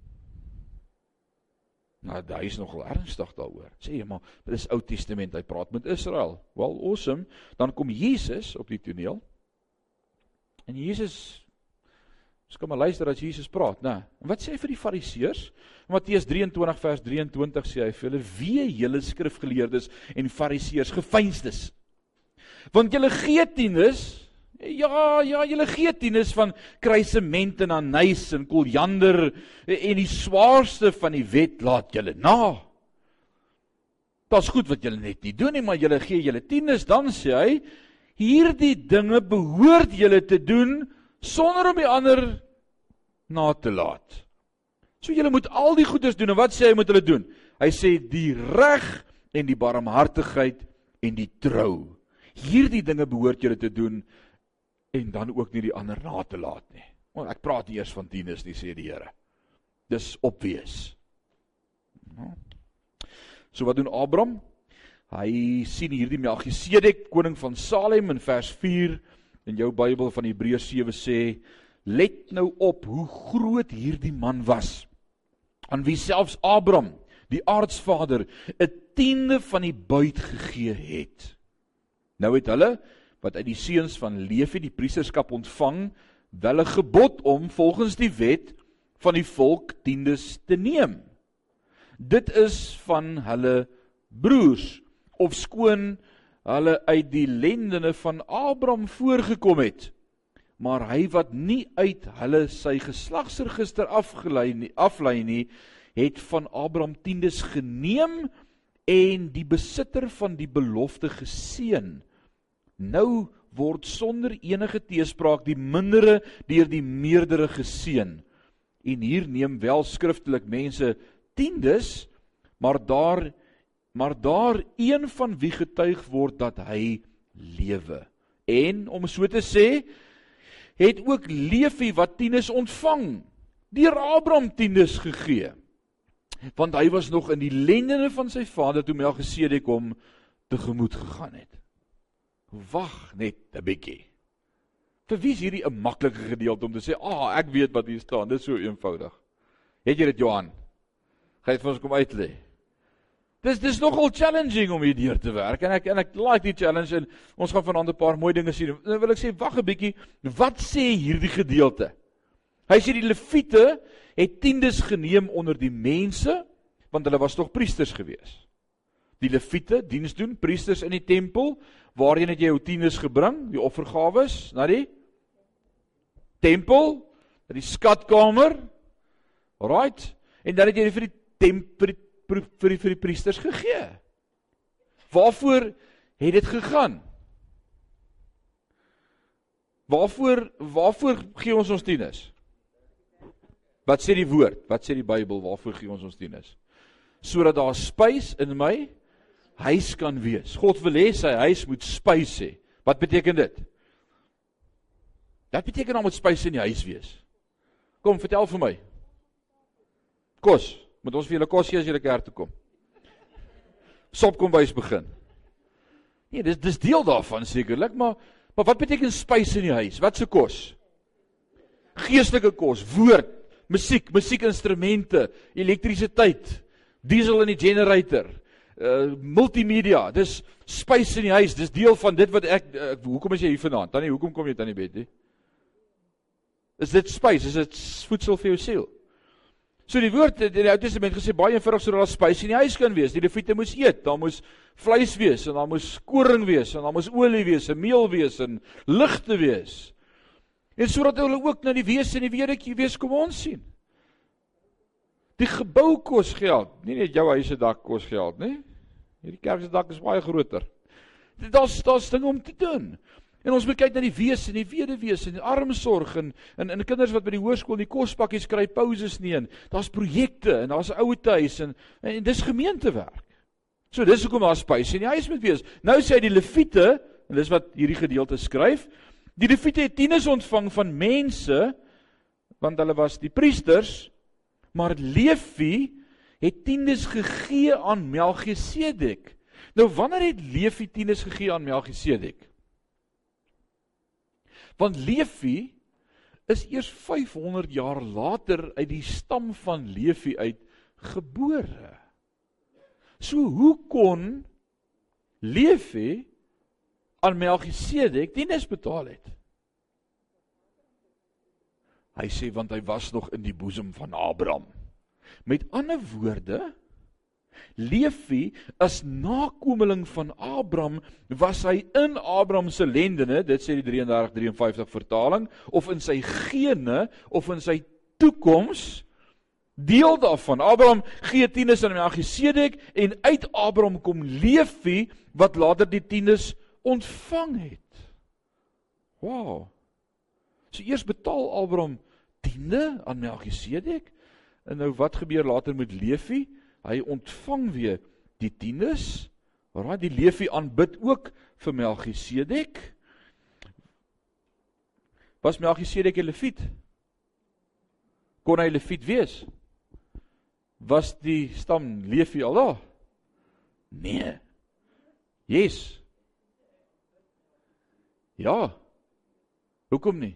S1: Nou, hy is nogal ernstig daaroor. Sê jy maar, dit is Ou Testament, hy praat met Israel. Wel, awesome. Dan kom Jesus op die toneel. En Jesus Ons kom maar luister as Jesus praat, né? En wat sê hy vir die Fariseërs? Matteus 23 vers 23 sê hy vir hulle: "Wee julle skrifgeleerdes en Fariseërs, gefeinstes. Want julle gee tiendes Ja, ja, julle gee tieners van kruisement en anys en koljander en die swaarste van die wet laat julle na. Dit's goed wat julle net nie doen nie, maar julle gee julle tieners, dan sê hy, hierdie dinge behoort julle te doen sonder om die ander na te laat. So julle moet al die goeders doen en wat sê hy moet hulle doen? Hy sê die reg en die barmhartigheid en die trou. Hierdie dinge behoort julle te doen en dan ook nie die ander na te laat nie. Want ek praat nie eers van tieners nie, sê die Here. Dis opwees. Nou. So wat doen Abraham? Hy sien hierdie Melchisedek, koning van Salem in vers 4 in jou Bybel van Hebreë 7 sê, let nou op hoe groot hierdie man was. Aan wie selfs Abraham, die aardsvader, 'n tiende van die buit gegee het. Nou het hulle wat uit die seuns van Levi die priesterskap ontvang, wel 'n gebod om volgens die wet van die volk tiendes te neem. Dit is van hulle broers of skoon hulle uit die lendene van Abraham voorgekom het. Maar hy wat nie uit hulle sy geslagsregister afgelei nie, aflei nie, het van Abraham tiendes geneem en die besitter van die belofte geseën nou word sonder enige teespraak die mindere deur die meerdere geseën. En hier neem wel skriftelik mense tiendes, maar daar maar daar een van wie getuig word dat hy lewe. En om so te sê, het ook Levi wat tiendes ontvang, deur Abraham tiendes gegee. Want hy was nog in die lendene van sy vader toe Melchisedek hom tegemoet gegaan het. Wag net 'n bietjie. Vir wie is hierdie 'n maklike gedeelte om te sê, "Ag, oh, ek weet wat hier staan." Dit is so eenvoudig. Het jy dit Johan? Gaan jy vir ons kom uit lê? Dis dis nogal challenging om hier deur te werk en ek en ek like die challenge en ons gaan vanaand 'n paar mooi dinge sien. Nou wil ek sê wag 'n bietjie, wat sê hierdie gedeelte? Hy sê die leviete het tiendes geneem onder die mense want hulle was tog priesters gewees. Die leviete diens doen priesters in die tempel Waarheen het jy jou tieners gebring? Die offergawes na die tempel, na die skatkamer. Alraight. En dan het jy vir die tempel vir, vir die vir die priesters gegee. Waarvoor het dit gegaan? Waarvoor waarvoor gee ons ons tieners? Wat sê die woord? Wat sê die Bybel? Waarvoor gee ons ons tieners? Sodat daar spys in my huis kan wees. God wil hê sy huis moet spys hê. Wat beteken dit? Wat beteken om met spys in die huis wees? Kom, vertel vir my. Kos. Moet ons vir julle kos gee as julle kerk toe kom? Sop kom bys begin. Nee, dis dis deel daarvan sekerlik, maar maar wat beteken spys in die huis? Wat se kos? Geestelike kos, woord, musiek, musiekinstrumente, elektrisiteit, diesel in die generator uh multimedia. Dis spys in die huis. Dis deel van dit wat ek uh, hoekom is jy hier vanaand? Tannie, hoekom kom jy tannie Betty? Is dit spys? Is dit voedsel vir jou siel? So die woord in die Ou Testament gesê baie eenvoudig sodat daar spys in die huis kan wees. Die leviete moes eet. Daar moes vleis wees en daar moes koring wees en daar moes olie wees en meel wees en ligte wees. En sodat hulle ook na die wese en die weertjie wees kom ons sien. Die gebou kos geld. Nie net jou huis se dak kos geld, nê? Hierdie kerk se dak is baie groter. Daar's daar's dinge om te doen. En ons moet kyk na die wese en die weduwees en die armsorg en en en kinders wat by die hoërskool die kospakkies kry pauses nie en daar's projekte en daar's ouer huis en, en en dis gemeentewerk. So dis hoekom daar spys in die huis moet wees. Nou sê hy die leviete en dis wat hierdie gedeelte skryf. Die leviete het tieners ontvang van mense want hulle was die priesters maar Levi het tieners gegee aan Melchisedek. Nou wanneer het Levi tieners gegee aan Melchisedek? Want Levi is eers 500 jaar later uit die stam van Levi uit gebore. So hoe kon Levi aan Melchisedek dienes betaal het? Hy sê want hy was nog in die boesem van Abraham. Met ander woorde, Levi as nakomeling van Abraham was hy in Abraham se lendene, dit sê die 33:53 vertaling, of in sy gene of in sy toekoms deel daarvan. Abraham gee tieners aan Melchisedek en uit Abraham kom Levi wat later die tieners ontvang het. Wow. So eers betaal Abraham tiende aan Melchisedek en nou wat gebeur later met Levi? hy ontvang weer die tieners. Waar die Levi aanbid ook vir Melchisedek. Was Melchisedek 'n Leviet? Kon hy Leviet wees? Was die stam Levi al daar? Nee. Yes. Ja. Hoekom nie?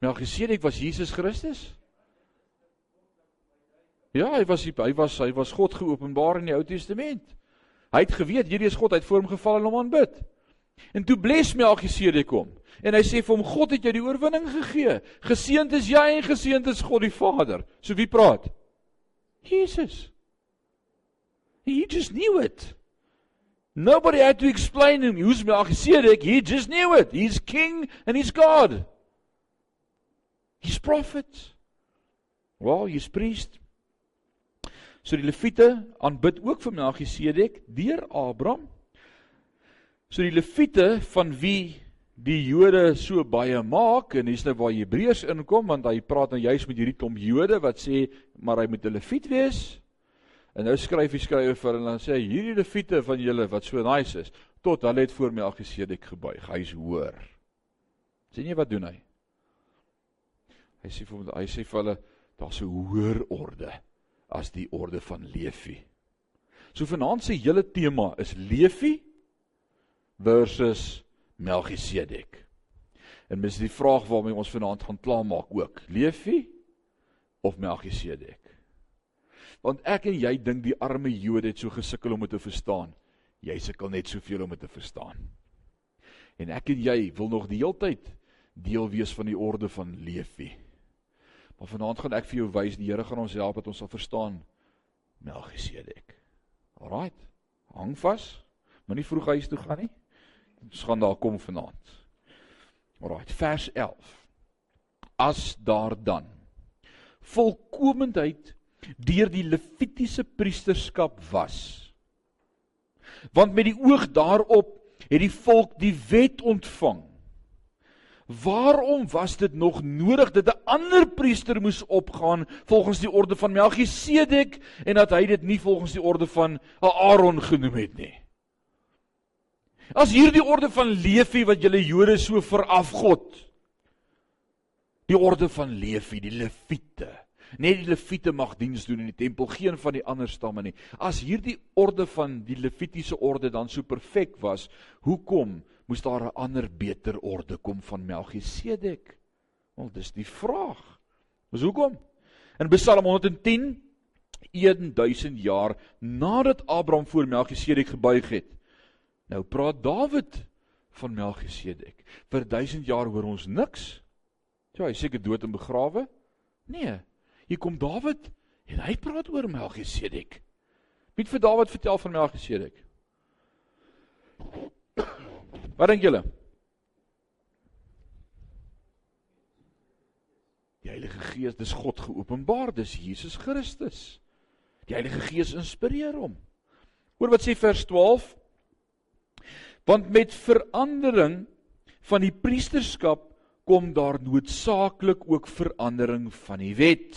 S1: Melchisedek was Jesus Christus? Ja, hy was hy was hy was God geopenbaar in die Ou Testament. Hy het geweet hierdie is God, hy het voor hom geval en hom aanbid. En toe bless Melchisedek kom. En hy sê vir hom God het jou die oorwinning gegee. Geseënd is jy en geseënd is God die Vader. So wie praat? Jesus. He just knew it. Nobody had to explain him. Who's Melchizedek? He just knew it. He's king and he's God. He's prophet. Well, he's priest. So die Lewiete aanbid ook vir Melchisedek deur Abraham. So die Lewiete van wie die Jode so baie maak en hier's nou waar Hebreërs inkom want hy praat nou juis met hierdie klomp Jode wat sê maar hy moet 'n Lewiet wees. En nou skryf hy skrywe vir hulle en dan sê hy hierdie Lewiete van julle wat so nice is tot hulle het voor Melchisedek gebuig. Hy's hoor. sien jy wat doen hy? Hy sê vir hy sê vir hulle daar's 'n hoër orde as die orde van Levi. So vanaand se hele tema is Levi versus Melchisedek. En dis die vraag waarmee ons vanaand gaan klaarmaak ook. Levi of Melchisedek? Want ek en jy dink die arme Jode het so gesukkel om dit te verstaan. Jy sukkel net soveel om dit te verstaan. En ek en jy wil nog die heeltyd deel wees van die orde van Levi. Maar vanaand gaan ek vir jou wys, die Here gaan ons help dat ons sal verstaan Melchisedek. Alraait. Hang vas. Moenie vroeg huis toe gaan nie. Ons gaan daar kom vanaand. Alraait, vers 11. As daar dan volkomendheid deur die levitiese priesterskap was. Want met die oog daarop het die volk die wet ontvang Waarom was dit nog nodig dat 'n ander priester moes opgaan volgens die orde van Melchisedek en dat hy dit nie volgens die orde van Aaron genoem het nie? As hierdie orde van Levi wat julle Jode so verafgod. Die orde van Levi, die Lewiete. Net die Lewiete mag diens doen in die tempel, geen van die ander stamme nie. As hierdie orde van die Levitiese orde dan so perfek was, hoekom moes daar 'n ander beter orde kom van Melchisedek? Wel, dis die vraag. Dis hoekom? In Psalm 110 1000 jaar nadat Abraham voor Melchisedek gebuig het. Nou praat Dawid van Melchisedek. Vir 1000 jaar hoor ons niks. Ja, hy seker dood en begrawe? Nee. Hier kom Dawid en hy praat oor Melchisedek. Wie het vir Dawid vertel van Melchisedek? Wat dink julle? Die Heilige Gees, dis God geopenbaar, dis Jesus Christus. Die Heilige Gees inspireer hom. Hoor wat sê vers 12? Want met verandering van die priesterskap kom daar noodsaaklik ook verandering van die wet.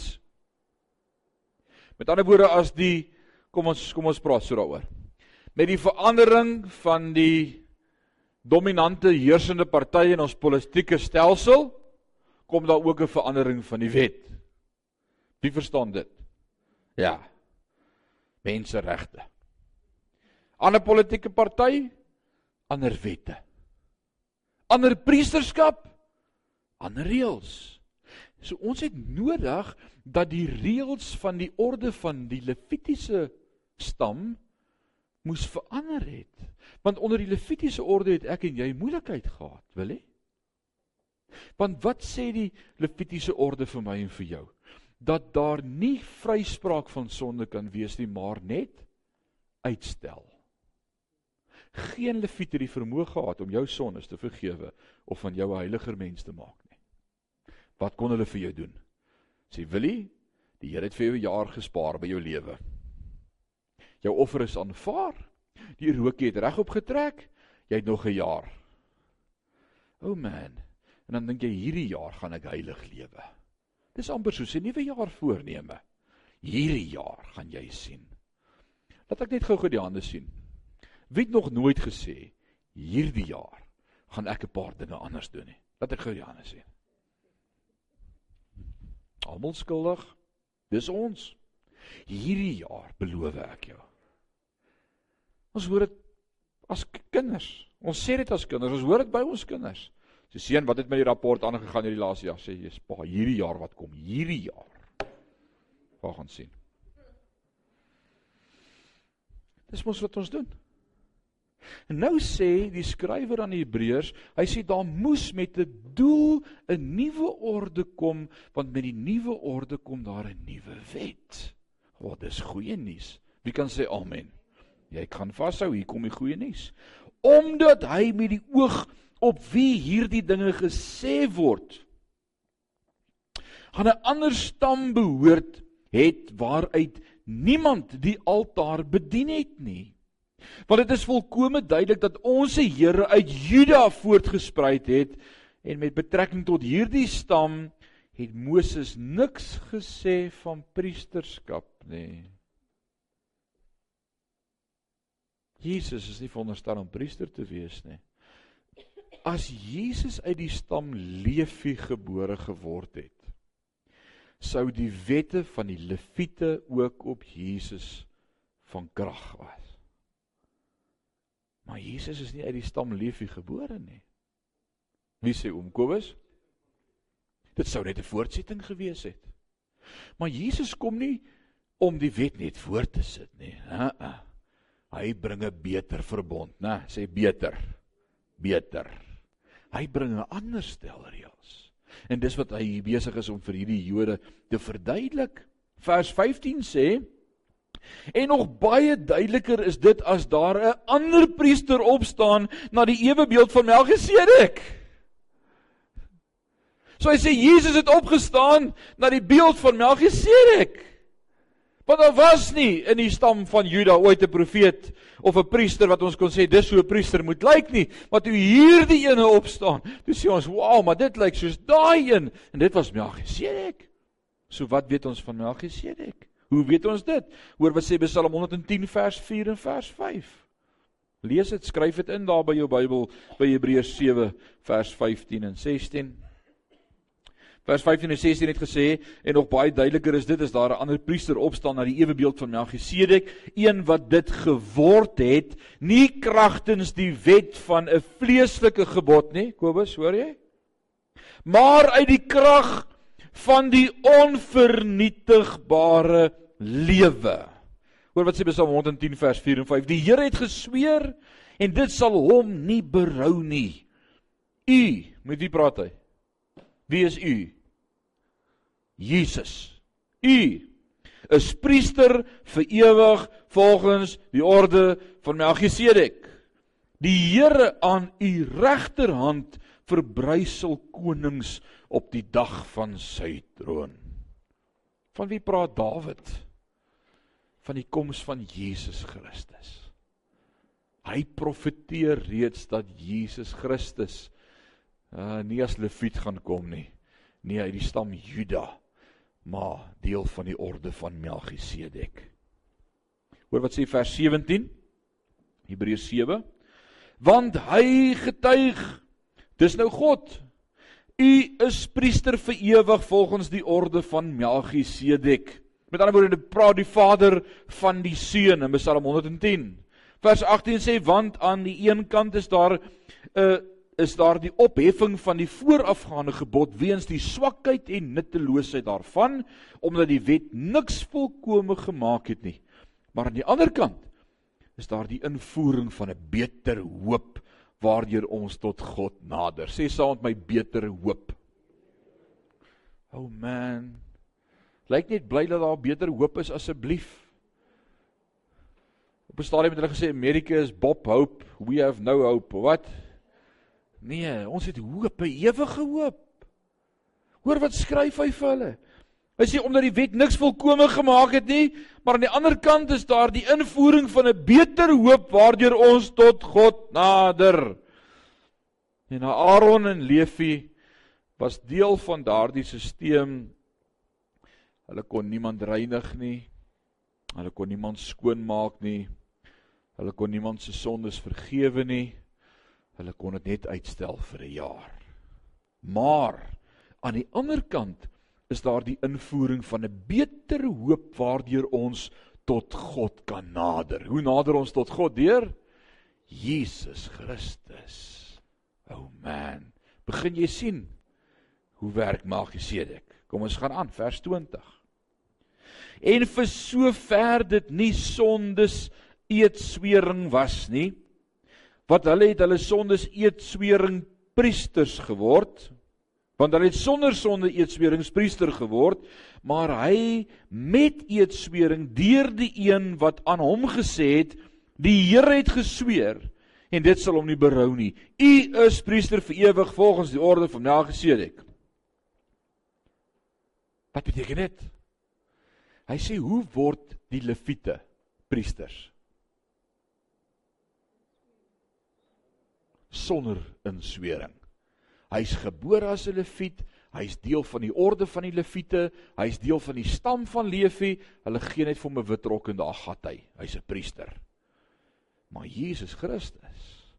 S1: Met ander woorde as die kom ons kom ons praat so daaroor. Met die verandering van die dominante heersende party in ons politieke stelsel kom daar ook 'n verandering van die wet. Wie verstaan dit? Ja. Menseregte. Ander politieke party, ander wette. Ander priesterskap, ander reëls. So ons het nodig dat die reëls van die orde van die Levitiese stam moes verander het. Want onder die Levitiese orde het ek en jy moeilikheid gehad, wil jy? Want wat sê die Levitiese orde vir my en vir jou? Dat daar nie vryspraak van sonde kan wees nie, maar net uitstel. Geen Levite het die vermoë gehad om jou sondes te vergewe of van jou 'n heiliger mens te maak nie. Wat kon hulle vir jou doen? Sê Willie, die Here het vir jou jaar gespaar by jou lewe. Jou offer is aanvaar. Die rookie het regop getrek. Jy het nog 'n jaar. O oh man. En dan dink jy hierdie jaar gaan ek heilig lewe. Dis amper soos 'n nuwe jaar voorneme. Hierdie jaar gaan jy sien. Laat ek net gou-gou die hande sien. Wie het nog nooit gesê hierdie jaar gaan ek 'n paar dinge anders doen nie. Laat ek gou die hande sien. Almal skuldig. Dis ons. Hierdie jaar beloof ek jou. Ons hoor dit as kinders. Ons sê dit as kinders. Ons hoor dit by ons kinders. So seun, wat het met die rapport aangegaan hierdie laaste jaar? Sê jy's pa, hierdie jaar wat kom, hierdie jaar. Waar gaan sien? Dis mos wat ons doen. En nou sê die skrywer aan die Hebreërs, hy sê daar moes met 'n doel 'n nuwe orde kom, want met die nuwe orde kom daar 'n nuwe wet. Wat oh, is goeie nuus. Wie kan sê amen? Jy kan vashou, hier kom die goeie nuus. Omdat hy met die oog op wie hierdie dinge gesê word, aan 'n ander stam behoort het waaruit niemand die altaar bedien het nie. Want dit is volkome duidelik dat ons se Here uit Juda voortgespruit het en met betrekking tot hierdie stam het Moses niks gesê van priesterskap nie. Jesus is nie veronderstel om priester te wees nie. As Jesus uit die stam Levi gebore geword het, sou die wette van die Lewiete ook op Jesus van krag was. Maar Jesus is nie uit die stam Levi gebore nie. Wie sê oom Kobus? Dit sou net 'n voortsetting gewees het. Maar Jesus kom nie om die wet net voort te sit nie. Ha. -ha hy bring 'n beter verbond, né? Sê beter. Beter. Hy bring 'n ander stel reëls. En dis wat hy besig is om vir hierdie Jode te verduidelik. Vers 15 sê En nog baie duideliker is dit as daar 'n ander priester opstaan na die ewe beeld van Melchisedek. So hy sê Jesus het opgestaan na die beeld van Melchisedek. Want daar was nie in die stam van Juda ooit 'n profeet of 'n priester wat ons kon sê dis hoe 'n priester moet lyk nie, maar toe hierdie ene opstaan, toe sê ons, "Wow, maar dit lyk soos daai een." En dit was Melchisedek. So wat weet ons van Melchisedek? Hoe weet ons dit? Hoor wat sê Psalm 110 vers 4 en vers 5. Lees dit, skryf dit in daar by jou Bybel by Hebreërs 7 vers 15 en 16. Vers 15 en 16 het gesê en nog baie duideliker is dit as daar 'n ander priester opstaan na die ewe beeld van Melchisedek, een wat dit geword het, nie kragtens die wet van 'n vleeslike gebod nie, Kobus, hoor jy? Maar uit die krag van die onvernietigbare lewe. Hoor wat sê Psalm 110 vers 4 en 5. Die Here het gesweer en dit sal hom nie berou nie. U, met wie praat hy? Wie is u? Jesus. U is priester vir ewig volgens die orde van Melchisedek. Die Here aan u regterhand verbrysel konings op die dag van sy troon. Van wie praat Dawid? Van die koms van Jesus Christus. Hy profeteer reeds dat Jesus Christus uh nie as leviet gaan kom nie, nie uit die stam Juda, maar deel van die orde van Melchisedek. Hoor wat sê vers 17? Hebreërs 7. Want hy getuig, dis nou God U is priester vir ewig volgens die orde van Melchisedek. Met ander woorde, praat die Vader van die Seun in Psalm 110. Vers 18 sê want aan die een kant is daar 'n uh, is daar die opheffing van die voorafgaande gebod weens die swakheid en nutteloosheid daarvan omdat die wet niks volkome gemaak het nie. Maar aan die ander kant is daar die invoering van 'n beter hoop waardeur ons tot God nader. Sê saam met my beter hoop. Oh man. Lyk net bly dat daar beter hoop is asseblief. Op 'n stadium het hulle gesê Amerika is Bob Hope, we have no hope. Wat? Nee, ons het hoop, ewige hoop. Hoor wat skryf hy vir hulle? Hy sê omdat die wet niks volkome gemaak het nie, maar aan die ander kant is daar die invoering van 'n beter hoop waardeur ons tot God nader. En Aaron en Levi was deel van daardie stelsel. Hulle kon niemand reinig nie. Hulle kon niemand skoonmaak nie. Hulle kon niemand se sondes vergewe nie. Hulle kon dit net uitstel vir 'n jaar. Maar aan die ander kant is daar die invoering van 'n beter hoop waardeur ons tot God kan nader. Hoe nader ons tot God deur Jesus Christus. Oh man, begin jy sien hoe werk Melchisedek? Kom ons gaan aan vers 20. En vir sover dit nie sondes eetswering was nie, wat hulle het hulle sondes eetswering priesters geword want hulle het sonder sonde eetsweringspriester geword maar hy met eetswering deur die een wat aan hom gesê het die Here het gesweer en dit sal hom nie berou nie. U is priester vir ewig volgens die orde van Melchisedek. Wat beteken dit? Hy sê hoe word die leviete priesters sonder inswering Hy's gebore as 'n leviet, hy's deel van die orde van die leviete, hy's deel van die stam van Levi. Hulle gee net vir hom 'n wit rok en daar gat hy. Hy's 'n priester. Maar Jesus Christus,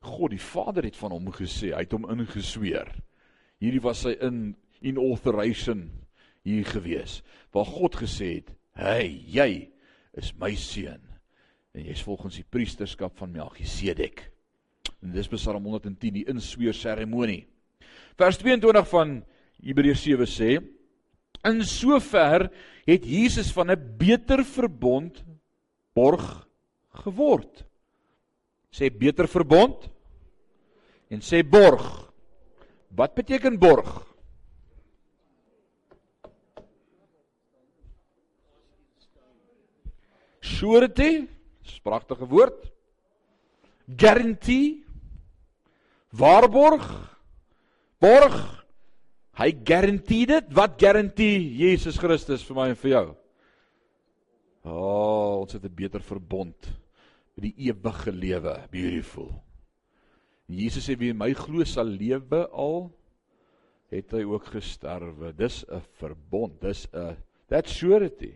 S1: God die Vader het van hom gesê, hy het hom ingesweer. Hierdie was sy in inauguration hier gewees waar God gesê het, "Hey, jy is my seun en jy's volgens die priesterskap van Melchisedek." En dis Psalm 110 die insweer seremonie. Vers 22 van Hebreërs 7 sê: In sover het Jesus van 'n beter verbond borg geword. Sê beter verbond en sê borg. Wat beteken borg? Surety, spragtige woord. Guarantee Waarborg? Borg? Hy garandeer dit. Wat garandeer Jesus Christus vir my en vir jou? O, oh, ons het 'n beter verbond met die ewige lewe. Beautiful. Jesus sê wie in my glo sal lewe al het hy ook gesterwe. Dis 'n verbond. Dis 'n that surety.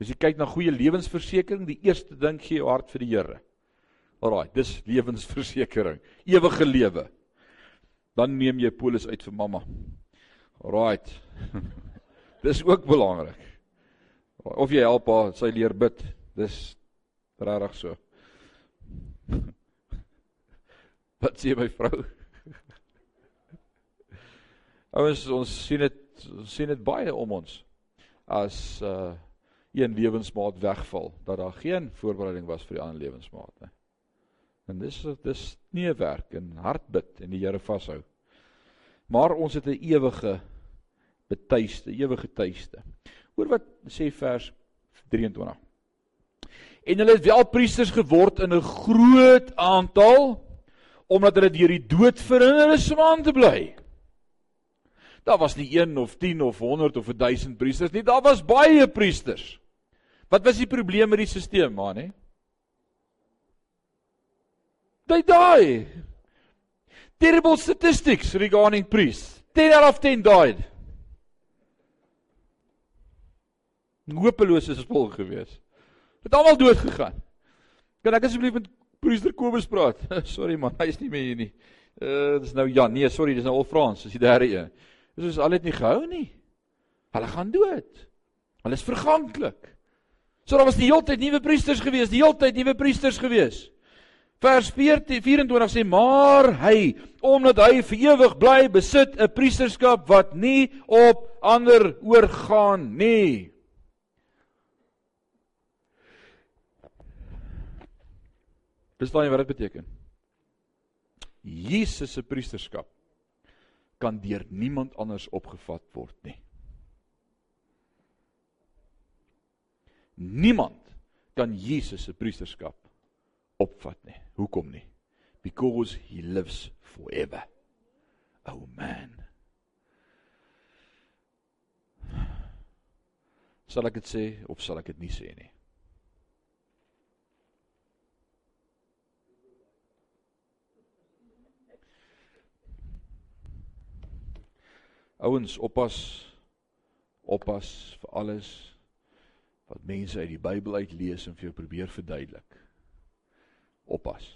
S1: As jy kyk na goeie lewensversekering, die eerste ding gee jou hart vir die Here. Alraai, dis lewensversekering, ewige lewe. Dan neem jy polis uit vir mamma. Alraai. dis ook belangrik. Of jy help haar sy leer bid. Dis regtig so. Wat sê my vrou? Ouens, ons sien dit sien dit baie om ons. as uh een lewensmaat wegval dat daar geen voorbereiding was vir die ander lewensmaat nie. En dis dis nie werk en hartbid en die Here vashou. Maar ons het 'n ewige betuiste, ewige tuiste. Hoor wat sê vers 23. En hulle het wel priesters geword in 'n groot aantal omdat hulle deur die dood verhinder is om aan te bly. Daar was nie 1 of 10 of 100 of 1000 priesters nie, daar was baie priesters. Wat was die probleem met die stelsel, man, hè? They die. Terrible statistics regarding priests. 10 out of 10 died. Hopeloos is vol gewees. Het almal dood gegaan. Kan ek asseblief met priester Kobus praat? sorry man, hy is nie meer hier nie. Uh dis nou Jan. Nee, sorry, dis nou al Frans, dis die derde een. Dis is al het nie gehou nie. Hulle gaan dood. Hulle is verganklik. So daar was die hele tyd nuwe priesters gewees, die hele tyd nuwe priesters gewees. Vers 14 24 sê maar hy omdat hy vir ewig bly besit 'n priesterskap wat nie op ander oorgaan nie. Verstaan jy wat dit beteken? Jesus se priesterskap kan deur niemand anders opgevat word nie. Niemand kan Jesus se priesterskap opvat nie. Hoekom nie? Because he lives forever. Oh man. Sal ek dit sê of sal ek dit nie sê nie? Ouens, oppas oppas vir alles wat mense uit die Bybel uit lees en vir jou probeer verduidelik. Oppas.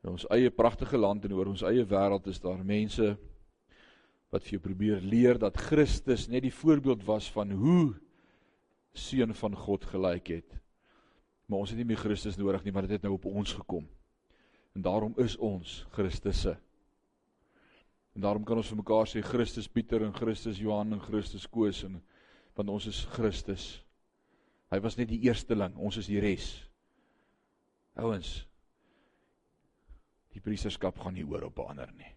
S1: In ons eie pragtige land en oor ons eie wêreld is daar mense wat vir jou probeer leer dat Christus net die voorbeeld was van hoe seun van God gelyk het. Maar ons het nie meer Christus nodig nie, maar dit het nou op ons gekom. En daarom is ons Christus se. En daarom kan ons vir mekaar sê Christus Pieter en Christus Johan en Christus Koos en want ons is Christus. Hy was net die eersteling, ons is die res. Ouens, die priesterskap gaan nie oor op ander nie.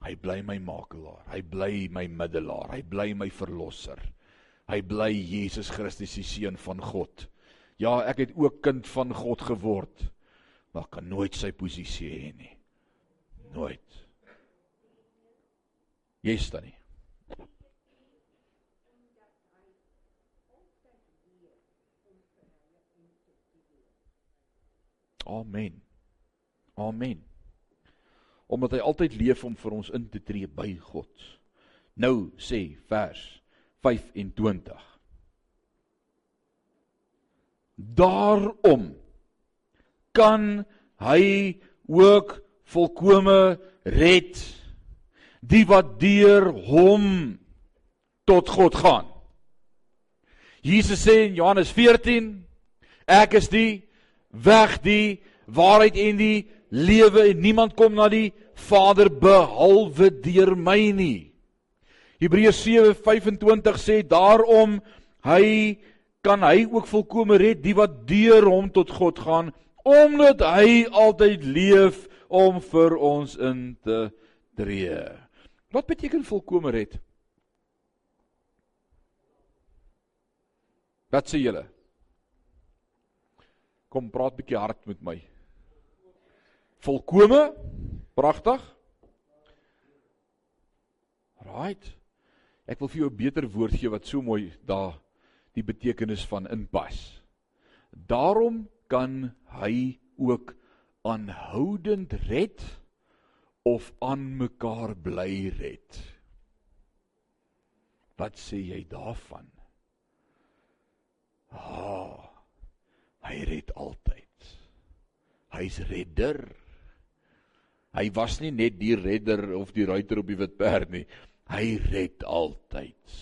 S1: Hy bly my makelaar, hy bly my middelaar, hy bly my verlosser. Hy bly Jesus Christus die seun van God. Ja, ek het ook kind van God geword, maar kan nooit sy posisie hê nie. Nooit. Jy staan nie. Amen. Amen. Omdat hy altyd leef om vir ons in te tree by God. Nou sê vers 25. Daarom kan hy ook volkome red die wat deur hom tot God gaan. Jesus sê in Johannes 14 ek is die weg die waarheid en die lewe en niemand kom na die Vader behalwe deur my nie. Hebreërs 7:25 sê daarom hy kan hy ook volkome red die wat deur hom tot God gaan omdat hy altyd leef om vir ons in te tree. Wat beteken volkome red? Wat sê julle? Kom praat bietjie hard met my. Volkome? Pragtig. Right. Ek wil vir jou 'n beter woord gee wat so mooi daar die betekenis van inpas. Daarom kan hy ook aanhoudend red of aan mekaar bly red. Wat sê jy daarvan? Ah, oh, Hy red altyd. Hy's redder. Hy was nie net die redder of die ruiter op die wit perd nie. Hy red altyd.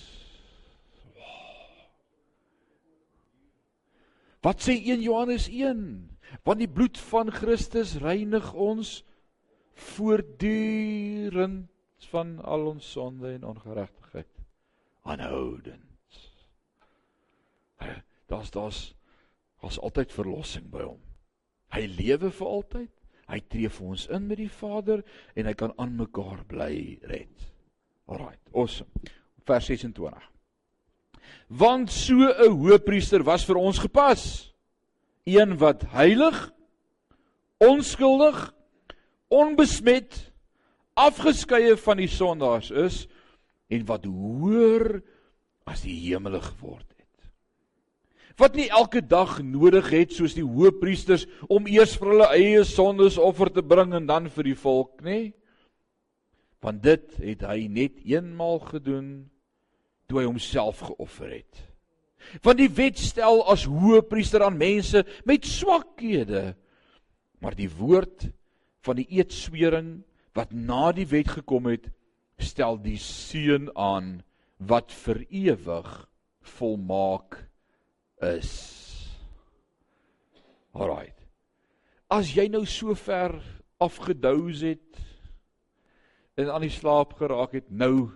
S1: Wat sê 1 Johannes 1? Want die bloed van Christus reinig ons voortdurend van al ons sonde en ongeregtigheid. Aanhoudend. Daar's daar's daar's altyd verlossing by hom. Hy lewe vir altyd. Hy tree vir ons in met die Vader en hy kan aan mekaar bly red. Alraight, awesome. Vers 26. Want so 'n hoëpriester was vir ons gepas. Een wat heilig, onskuldig, onbesmet, afgeskeie van die sondaars is en wat hoër as die hemele geword wat nie elke dag nodig het soos die hoëpriesters om eers vir hulle eie sondes offer te bring en dan vir die volk, nê? Want dit het hy net eenmaal gedoen toe hy homself geoffer het. Want die wet stel as hoëpriester aan mense met swakhede, maar die woord van die eedswering wat na die wet gekom het, stel die seun aan wat vir ewig volmaak is. Alraait. As jy nou so ver afgedous het en aan die slaap geraak het, nou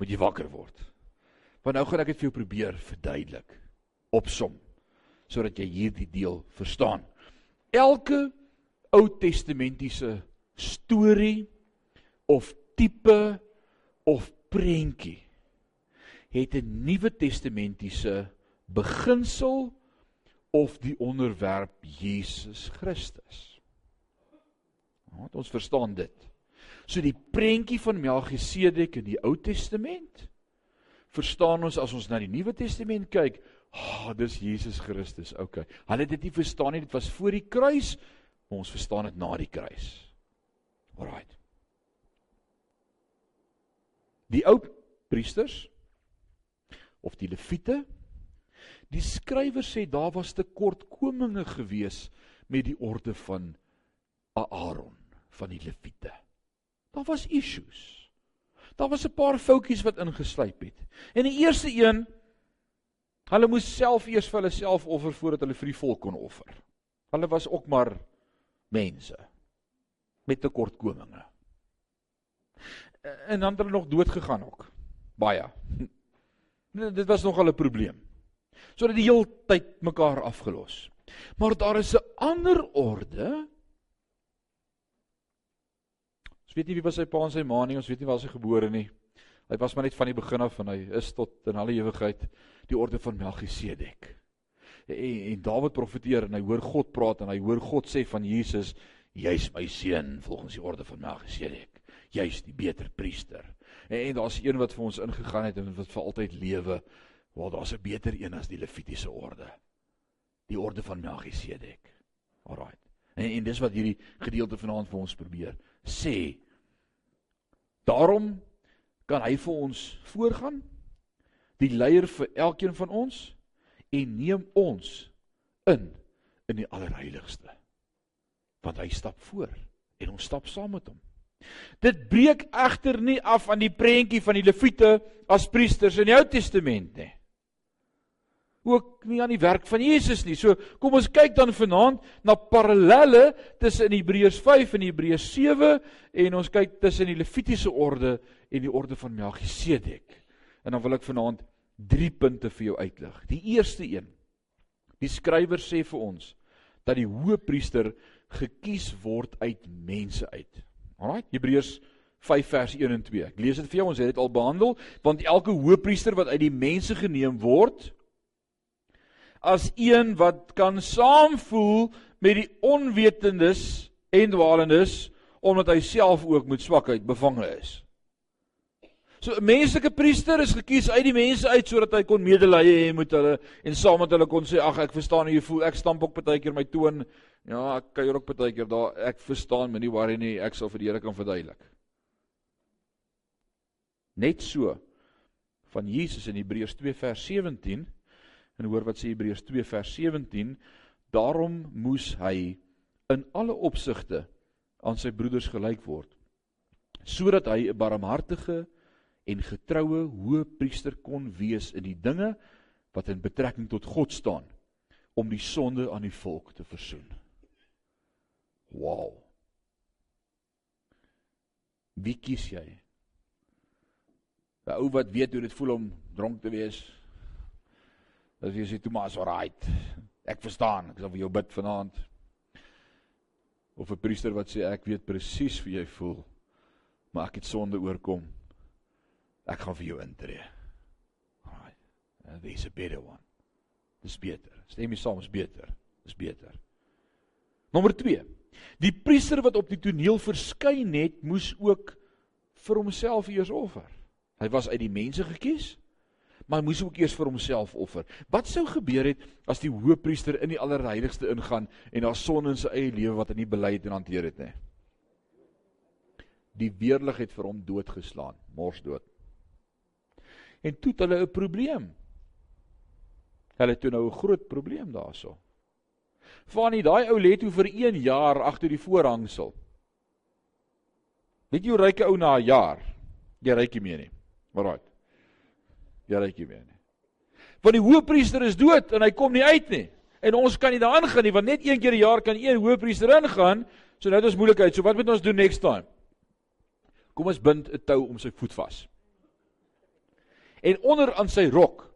S1: moet jy wakker word. Want nou gaan ek dit vir jou probeer verduidelik, opsom, sodat jy hierdie deel verstaan. Elke Ou Testamentiese storie of tipe of prentjie het 'n Nuwe Testamentiese beginsel of die onderwerp Jesus Christus. Want ons verstaan dit. So die prentjie van Melchisedek in die Ou Testament verstaan ons as ons na die Nuwe Testament kyk, ah, oh, dis Jesus Christus. OK. Hulle het dit nie verstaan nie, dit was voor die kruis. Ons verstaan dit na die kruis. Alraait. Die ou priesters of die leviete Die skrywer sê daar was tekortkominge gewees met die orde van Aaron van die Lewiete. Daar was issues. Daar was 'n paar foutjies wat ingeslyp het. En die eerste een hulle moes self eers vir hulle self offer voordat hulle vir die volk kon offer. Hulle was ook maar mense met tekortkominge. En dan het hulle nog dood gegaan ook. Baie. Dit was nogal 'n probleem sodat die heeltyd mekaar afgelos. Maar daar is 'n ander orde. Ons weet nie wie was sy pa en sy ma nie, ons weet nie waar sy gebore nie. Hy was maar net van die begin af en hy is tot in alle ewigheid die orde van Melchisedek. En, en Dawid profeteer en hy hoor God praat en hy hoor God sê van Jesus, jy's my seun volgens die orde van Melchisedek. Jy's die beter priester. En, en daar's een wat vir ons ingegaan het en wat vir altyd lewe Wel daar's 'n beter een as die Levitiese orde. Die orde van Melchisedek. Alraai. En, en dis wat hierdie gedeelte vanaand vir ons probeer sê. Daarom kan hy vir ons voorgaan die leier vir elkeen van ons en neem ons in in die allerheiligste. Want hy stap voor en ons stap saam met hom. Dit breek egter nie af aan die prentjie van die leviete as priesters in die Ou Testament nie ook nie aan die werk van Jesus nie. So kom ons kyk dan vanaand na parallelle tussen Hebreërs 5 en Hebreërs 7 en ons kyk tussen die Levitiese orde en die orde van Melchisedek. En dan wil ek vanaand drie punte vir jou uitlig. Die eerste een. Die skrywer sê vir ons dat die hoëpriester gekies word uit mense uit. Alraai, Hebreërs 5 vers 1 en 2. Ek lees dit vir jou, ons het dit al behandel, want elke hoëpriester wat uit die mense geneem word, as een wat kan saamvoel met die onwetendes en dwalendes omdat hy self ook met swakheid bevange is. So 'n menslike priester is gekies uit die mense uit sodat hy kon medelee hê met hulle en saam met hulle kon sê ag ek verstaan hoe jy voel ek stamp ook baie keer my toon ja ek kuier ook baie keer daar ek verstaan my nie worry nie ek sal vir die Here kan verduidelik. Net so van Jesus in Hebreërs 2 vers 17 En hoor wat sê Hebreërs 2 vers 17, daarom moes hy in alle opsigte aan sy broeders gelyk word sodat hy 'n barmhartige en getroue hoëpriester kon wees in die dinge wat in betrekking tot God staan om die sonde aan die volk te versoen. Wow. Wie kies jy? 'n Ou wat weet hoe dit voel om dronk te wees, As jy sê Tomas, alright. Ek verstaan. Ek sal vir jou bid vanaand. Of 'n priester wat sê ek weet presies hoe jy voel. Maar ek het sonde oorkom. Ek gaan vir jou intree. Alright. And there's a better one. Dis beter. Stem jy saam, is beter. Dis beter. Nommer 2. Die priester wat op die toneel verskyn het, moes ook vir homself eers offer. Hy was uit die mense gekies, maar hy moes ook eers vir homself offer. Wat sou gebeur het as die hoëpriester in die allerheiligste ingaan en daar son in sy eie lewe wat hy nie bely het en hanteer het nie? Die weerlig het vir hom doodgeslaan, mors dood. En toe het hulle 'n probleem. Hulle het toe nou 'n groot probleem daaroor. Van daai ou lê toe vir 1 jaar agter die voorhangsel. Weet jy hoe ryk 'n ou na 'n jaar? Jy ryk nie meer nie. Alraai. Nie meer nie. Want die hoëpriester is dood en hy kom nie uit nie. En ons kan nie daar ingaan nie want net een keer 'n jaar kan een hoëpriester ingaan. So nou het ons moeilikheid. So wat moet ons doen next time? Kom ons bind 'n tou om sy voet vas. En onder aan sy rok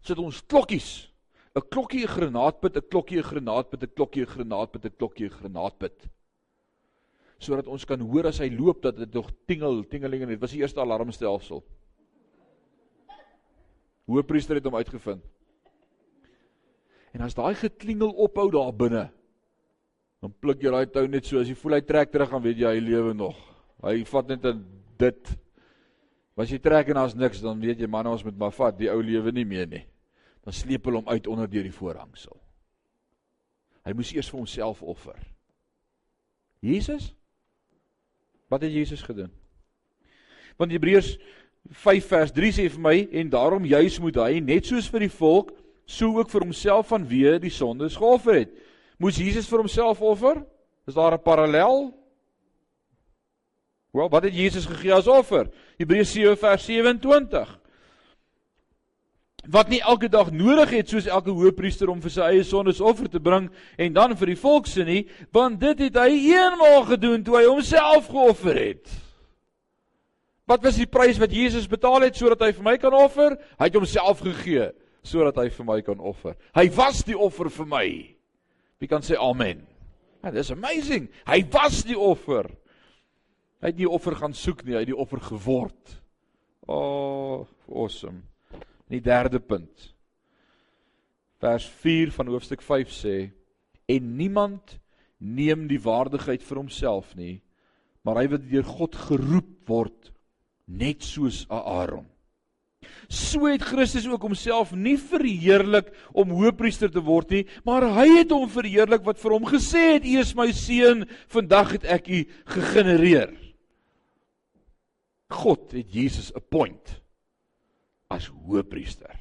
S1: sit ons klokkies 'n klokkie 'n granaatpit, 'n klokkie 'n granaatpit, 'n klokkie 'n granaatpit, 'n klokkie 'n granaatpit. Sodat ons kan hoor as hy loop dat dit nog tingel, tingeling en dit was die eerste alarmstelsel. Hoëpriester het hom uitgevind. En as daai geklingel ophou daar binne, dan pluk jy daai tou net so as jy voel hy trek terug dan weet jy hy lewe nog. Hy vat net 'n dit. As jy trek en daar's niks, dan weet jy man ons moet maar vat, die ou lewe nie meer nie dan sleep hulle hom uit onder deur die voorhangsel. Hy moes eers vir homself offer. Jesus? Wat het Jesus gedoen? Want Hebreërs 5 vers 3 sê vir my en daarom juis moet hy net soos vir die volk so ook vir homself vanweë die sondes geoffer het. Moes Jesus vir homself offer? Is daar 'n parallel? Wel, wat het Jesus gegee as offer? Hebreërs 7 vers 27 wat nie elke dag nodig het soos elke hoëpriester om vir sy eie sondes offer te bring en dan vir die volk se nie, want dit het hy eenmaal gedoen toe hy homself geoffer het. Wat was die prys wat Jesus betaal het sodat hy vir my kan offer? Hy het homself gegee sodat hy vir my kan offer. Hy was die offer vir my. Wie kan sê amen? Ja, dis amazing. Hy was die offer. Hy het nie offer gaan soek nie, hy het die offer geword. Oh, awesome. In die derde punt. Vers 4 van hoofstuk 5 sê en niemand neem die waardigheid vir homself nie, maar hy wat deur God geroep word net soos Aaron. So het Christus ook homself nie verheerlik om hoëpriester te word nie, maar hy het hom verheerlik wat vir hom gesê het: "U is my seun, vandag het ek u gegenereer." God het Jesus appoint as hoëpriester.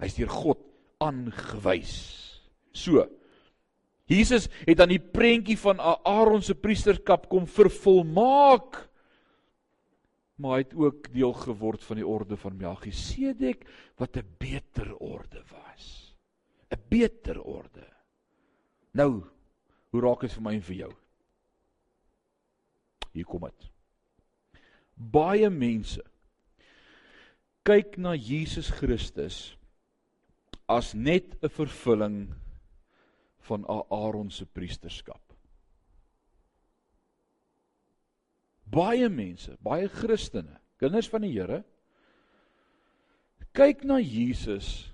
S1: Hy's deur God aangewys. So Jesus het dan die prentjie van Aaron se priesterskap kom vervolmaak. Maar hy het ook deel geword van die orde van Melchisedek wat 'n beter orde was. 'n Beter orde. Nou, hoe raak dit vir my en vir jou? Hier kom dit. Baie mense kyk na Jesus Christus as net 'n vervulling van Aaron se priesterskap. Baie mense, baie Christene, kinders van die Here, kyk na Jesus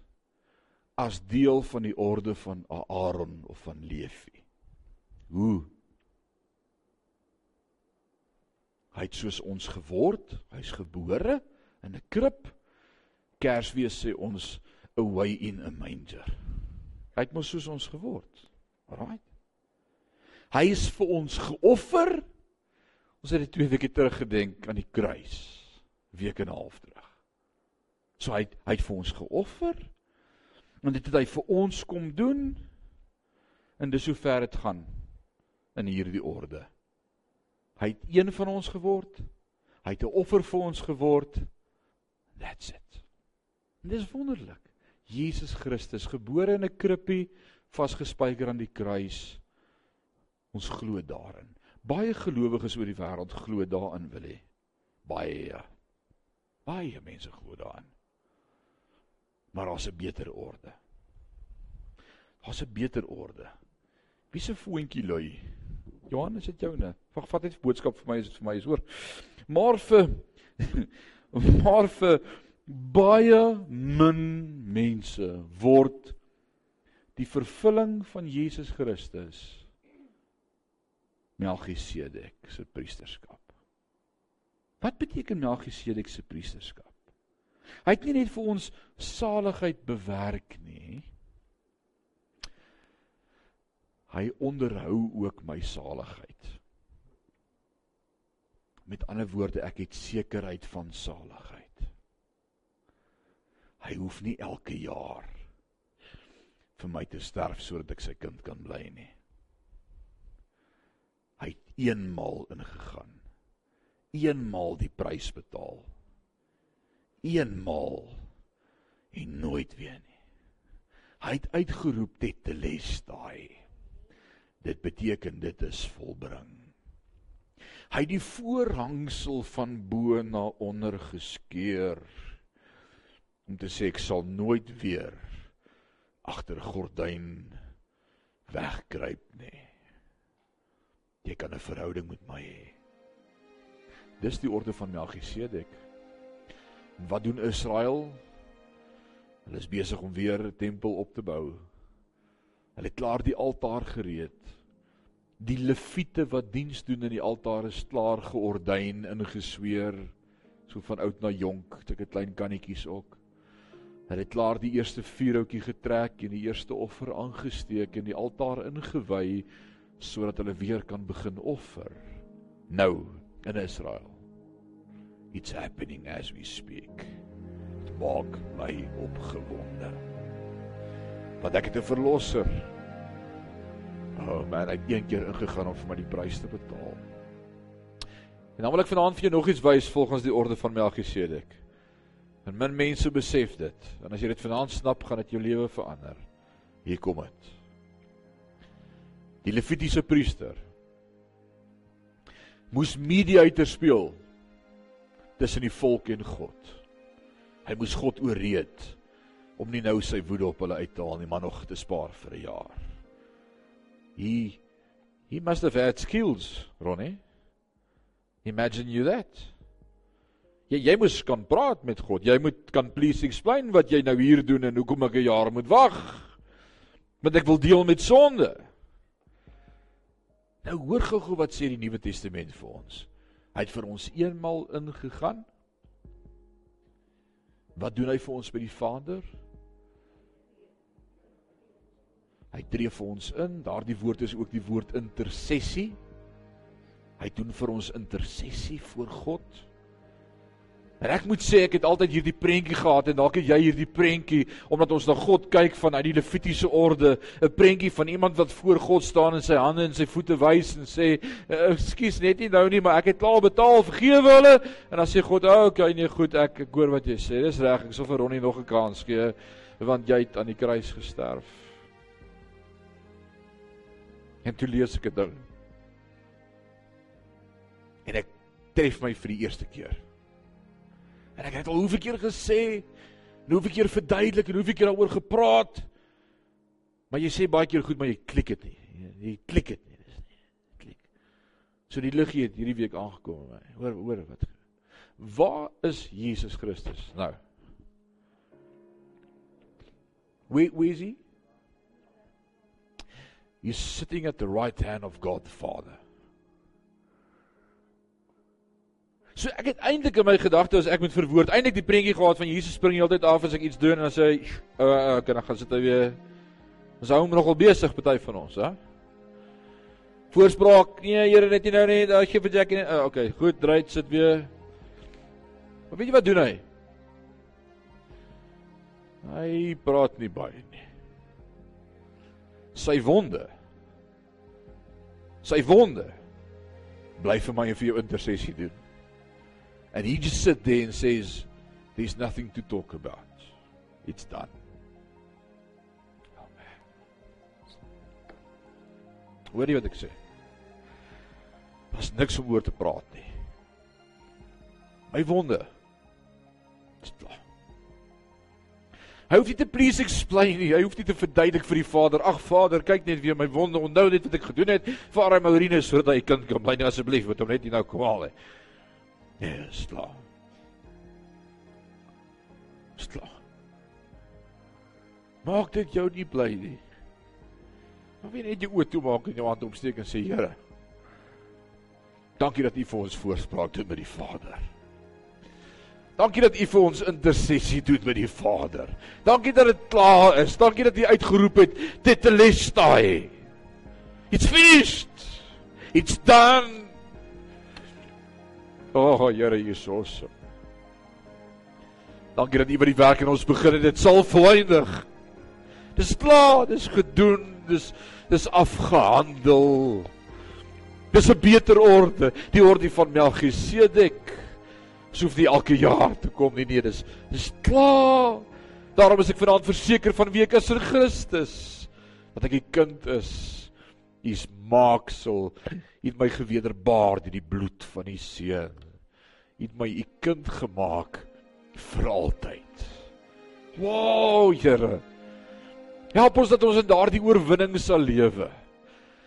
S1: as deel van die orde van Aaron of van Levi. Hoe? Hy het soos ons geword, hy's gebore in 'n krib Kersfees sê ons away in a manger. Hy het mos soos ons geword. Alraai. Hy is vir ons geoffer. Ons het dit twee weke terug gedink aan die kruis. Week en 'n half terug. So hy hy het vir ons geoffer. En dit het hy vir ons kom doen. En dis hoe ver dit gaan in hierdie orde. Hy het een van ons geword. Hy het 'n offer vir ons geword. That's it. En dis wonderlik. Jesus Christus gebore in 'n krippie vasgespijker aan die kruis. Ons glo daarin. Baie gelowiges oor die wêreld glo daarin wil hê. Baie. Baie mense glo daarin. Maar daar's 'n beter orde. Daar's 'n beter orde. Wie se voetjie lui? Johan, is dit joune? Wag, vat net 'n boodskap vir my, is dit vir my is hoor. Maar vir maar vir baie min mense word die vervulling van Jesus Christus Melchisedek se priesterskap. Wat beteken Melchisedek se priesterskap? Hy het nie net vir ons saligheid bewerk nie. Hy onderhou ook my saligheid. Met ander woorde, ek het sekerheid van saligheid. Hy hoef nie elke jaar vir my te sterf sodat ek sy kind kan bly nie. Eenmal ingegaan. Eenmal die prys betaal. Eenmal en nooit weer nie. Hy het uitgeroep dit te les daai. Dit beteken dit is volbring. Hy het die voorhangsel van bo na onder geskeur om te sê ek sal nooit weer agter gordyn wegkruip nie. Jy kan 'n verhouding met my hê. Dis die orde van Melchisedek. Wat doen Israel? Hulle is besig om weer 'n tempel op te bou. Hulle het klaar die altaar gereed. Die leviete wat diens doen in die altaar is klaar geordyn ingesweer so van oud na jonk, sulke klein kannetjies ook. Hulle het klaar die eerste vuurhoutjie getrek en die eerste offer aangesteek en die altaar ingewy sodat hulle weer kan begin offer. Nou in Israel. It's happening as we speak. Dit maak my opgewonde. Want ek het 'n verlosser. Oh man, ek het een keer ingegaan om vir my die prys te betaal. En dan wil ek vanaand vir jou nog iets wys volgens die orde van Melchisedek. En min mense besef dit. En as jy dit vanaand snap, gaan dit jou lewe verander. Hier kom dit. Die Levitiese priester moes mediator speel tussen die volk en God. Hy moes God ooreed om nie nou sy woede op hulle uit te haal nie, maar nog te spaar vir 'n jaar. He he must have had skills, Ronnie. Imagine you that. Jy jy moes kan praat met God. Jy moet kan please explain wat jy nou hier doen en hoekom ek 'n jaar moet wag. Want ek wil deel met sonde. Nou hoor gou-gou wat sê die Nuwe Testament vir ons. Hy het vir ons eenmal ingegaan. Wat doen hy vir ons by die Vader? Hy tree vir ons in. Daardie woord is ook die woord intersessie. Hy doen vir ons intersessie voor God. En ek moet sê ek het altyd hierdie prentjie gehad en dalk het jy hierdie prentjie omdat ons na God kyk vanuit die Levitiese orde, 'n prentjie van iemand wat voor God staan en sy hande en sy voete wys en sê, "Ekskuus net nie nou nie, maar ek het klaar betaal, vergewe hulle." En dan sê God, "Ag, okay, nee, goed, ek ek hoor wat jy sê. Dis reg, ek sal vir Ronnie nog 'n kans gee want jy het aan die kruis gesterf." En toe lees ek dit ding. En ek tref my vir die eerste keer. En ek het al hoeveel keer gesê, en hoeveel keer verduidelik en hoeveel keer daaroor gepraat. Maar jy sê baie keer goed, maar jy klik dit nie. Jy klik dit nie, dis nie. Klik. So die lig het hierdie week aangekom by my. Hoor, hoor wat. Waar is Jesus Christus nou? Where, where is he? He's sitting at the right hand of God the Father. So ek het eintlik in my gedagte as ek moet verwoord, eintlik die prentjie gehad van Jesus spring heeltyd af as ek iets doen en dan sê hy, "O, uh, kan ek gaan sit hy weer." Ons hou hom nogal besig party van ons, hè? Voorspraak, nee, Here, net nie nou nie, daar gee vir Jackie. Uh, okay, goed, dryf sit weer. Maar weet jy wat doen hy? Hy praat nie baie nie. Sy wonde. Sy wonde bly vir my en vir jou intersessie doen. And he just sit there and says, There's nothing to talk about. It's done. Hoor jy wat ek sê? Daar's niks om oor te praat nie. My wonde. Hy hoef nie te please explain nie. Hy hoef nie te verduidelik vir die Vader. Ag Vader, kyk net weer my wonde. Onthou net wat ek gedoen het vir Maurine sodat hy kind kan bly. Nee asseblief, moet hom net nie nou kwaal hê. Nee, slaap. Slaap. Maak dit jou nie bly nie. Maar wie net jy oë toe maak en jou hand opsteek en sê Here. Dankie dat U vir ons voorspraak doen met die Vader. Dankie dat U vir ons intersessie doen met die Vader. Dankie dat dit klaar is. Dankie dat U uitgeroep het tetelestai. It's finished. It's done. O, oh, Here Jesus. Dankie dat U by die werk in ons begin het. Dit sal volëindig. Dis klaar, dis gedoen, dis dis afgehandel. Dis 'n beter orde, die orde van Melchisedek. Dis hoef nie elke jaar te kom nie, nee, dis dis klaar. Daarom is ek vanaand verseker van wie ek is in Christus, dat ek 'n kind is. Hy's maaksel, het my gewederbaar deur die bloed van die seun. Hy het my 'n kind gemaak vir altyd. Wow, Here. Help ons dat ons in daardie oorwinning sal lewe.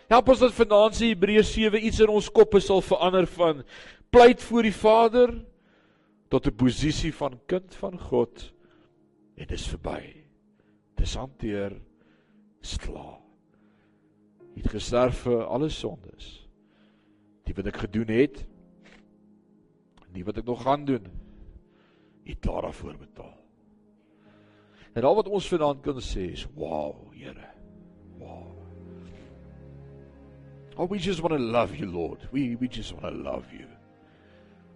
S1: Help ons dat vanaand se Hebreërs 7 iets in ons koppe sal verander van pleit voor die Vader tot 'n posisie van kind van God en dis verby. Dis hanteer slaap. Hy het gesterf vir alle sondes. Die wat ek gedoen het, die wat ek nog gaan doen, het daarvoor betaal. En al wat ons vanaand kan sê is wow, Here. Wow. Oh, we just want to love you, Lord. We we just want to love you.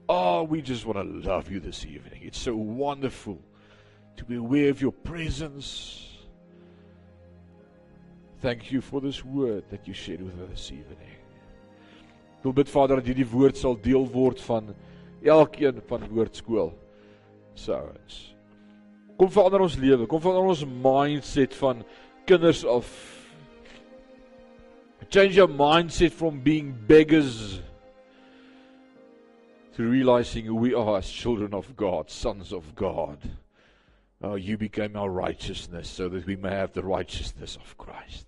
S1: Oh, we just want to love you this evening. It's so wonderful to be aware of your presence. Thank you for this word that you shared with us this evening. Ek wil bid Vader dat hierdie woord sal deel word van elkeen van woordskool. So is. Kom verander ons lewe, kom verander ons mindset van kinders of change your mindset from being beggars to realizing who we are as children of God, sons of God. Oh, you became our righteousness so that we may have the righteousness of Christ.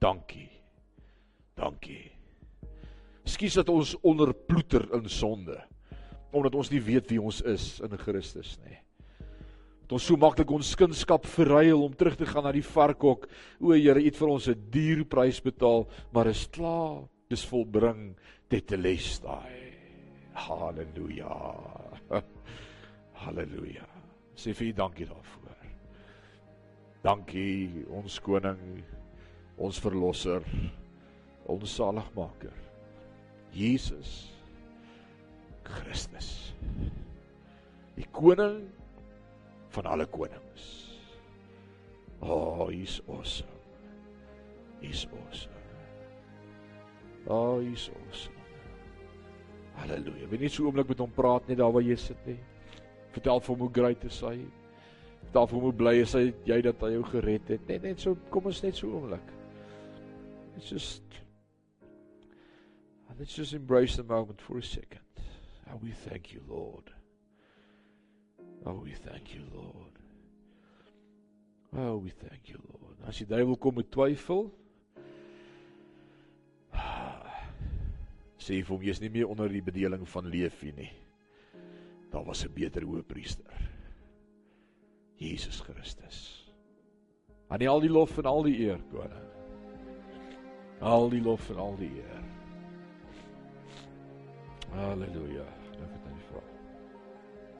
S1: Dankie. Dankie. Skus dat ons onderploeter in sonde omdat ons nie weet wie ons is in Christus nie ons so maklik ons kunskap verruil om terug te gaan na die varkhok. O Here, U het vir ons 'n duur prys betaal, maar is klaar. Dis volbring tetelestai. Halleluja. Halleluja. Sê vir U dankie daarvoor. Dankie ons koning, ons verlosser, ons saligmaker. Jesus Christus. Die koning van alle konings. Oh, he's awesome. He's awesome. Oh, he's awesome. Halleluja. Wie net so oomblik met hom praat net daar waar jy sit nie. Vertel vir hom hoe great is hy. Vertel vir hom hoe bly is hy jy dat hy jou gered het. Net net so kom ons net so oomblik. It's just Let's just embrace the moment for a second. And we thank you, Lord. Oh, we thank you, Lord. Oh, we thank you, Lord. As die duiwel kom met twyfel, sê vir hom jy's nie meer onder die bedeling van Leefie nie. Daar was 'n beter hoëpriester. Jesus Christus. Aan die al die lof en al die eer, koning. Al die lof en al die eer. Halleluja.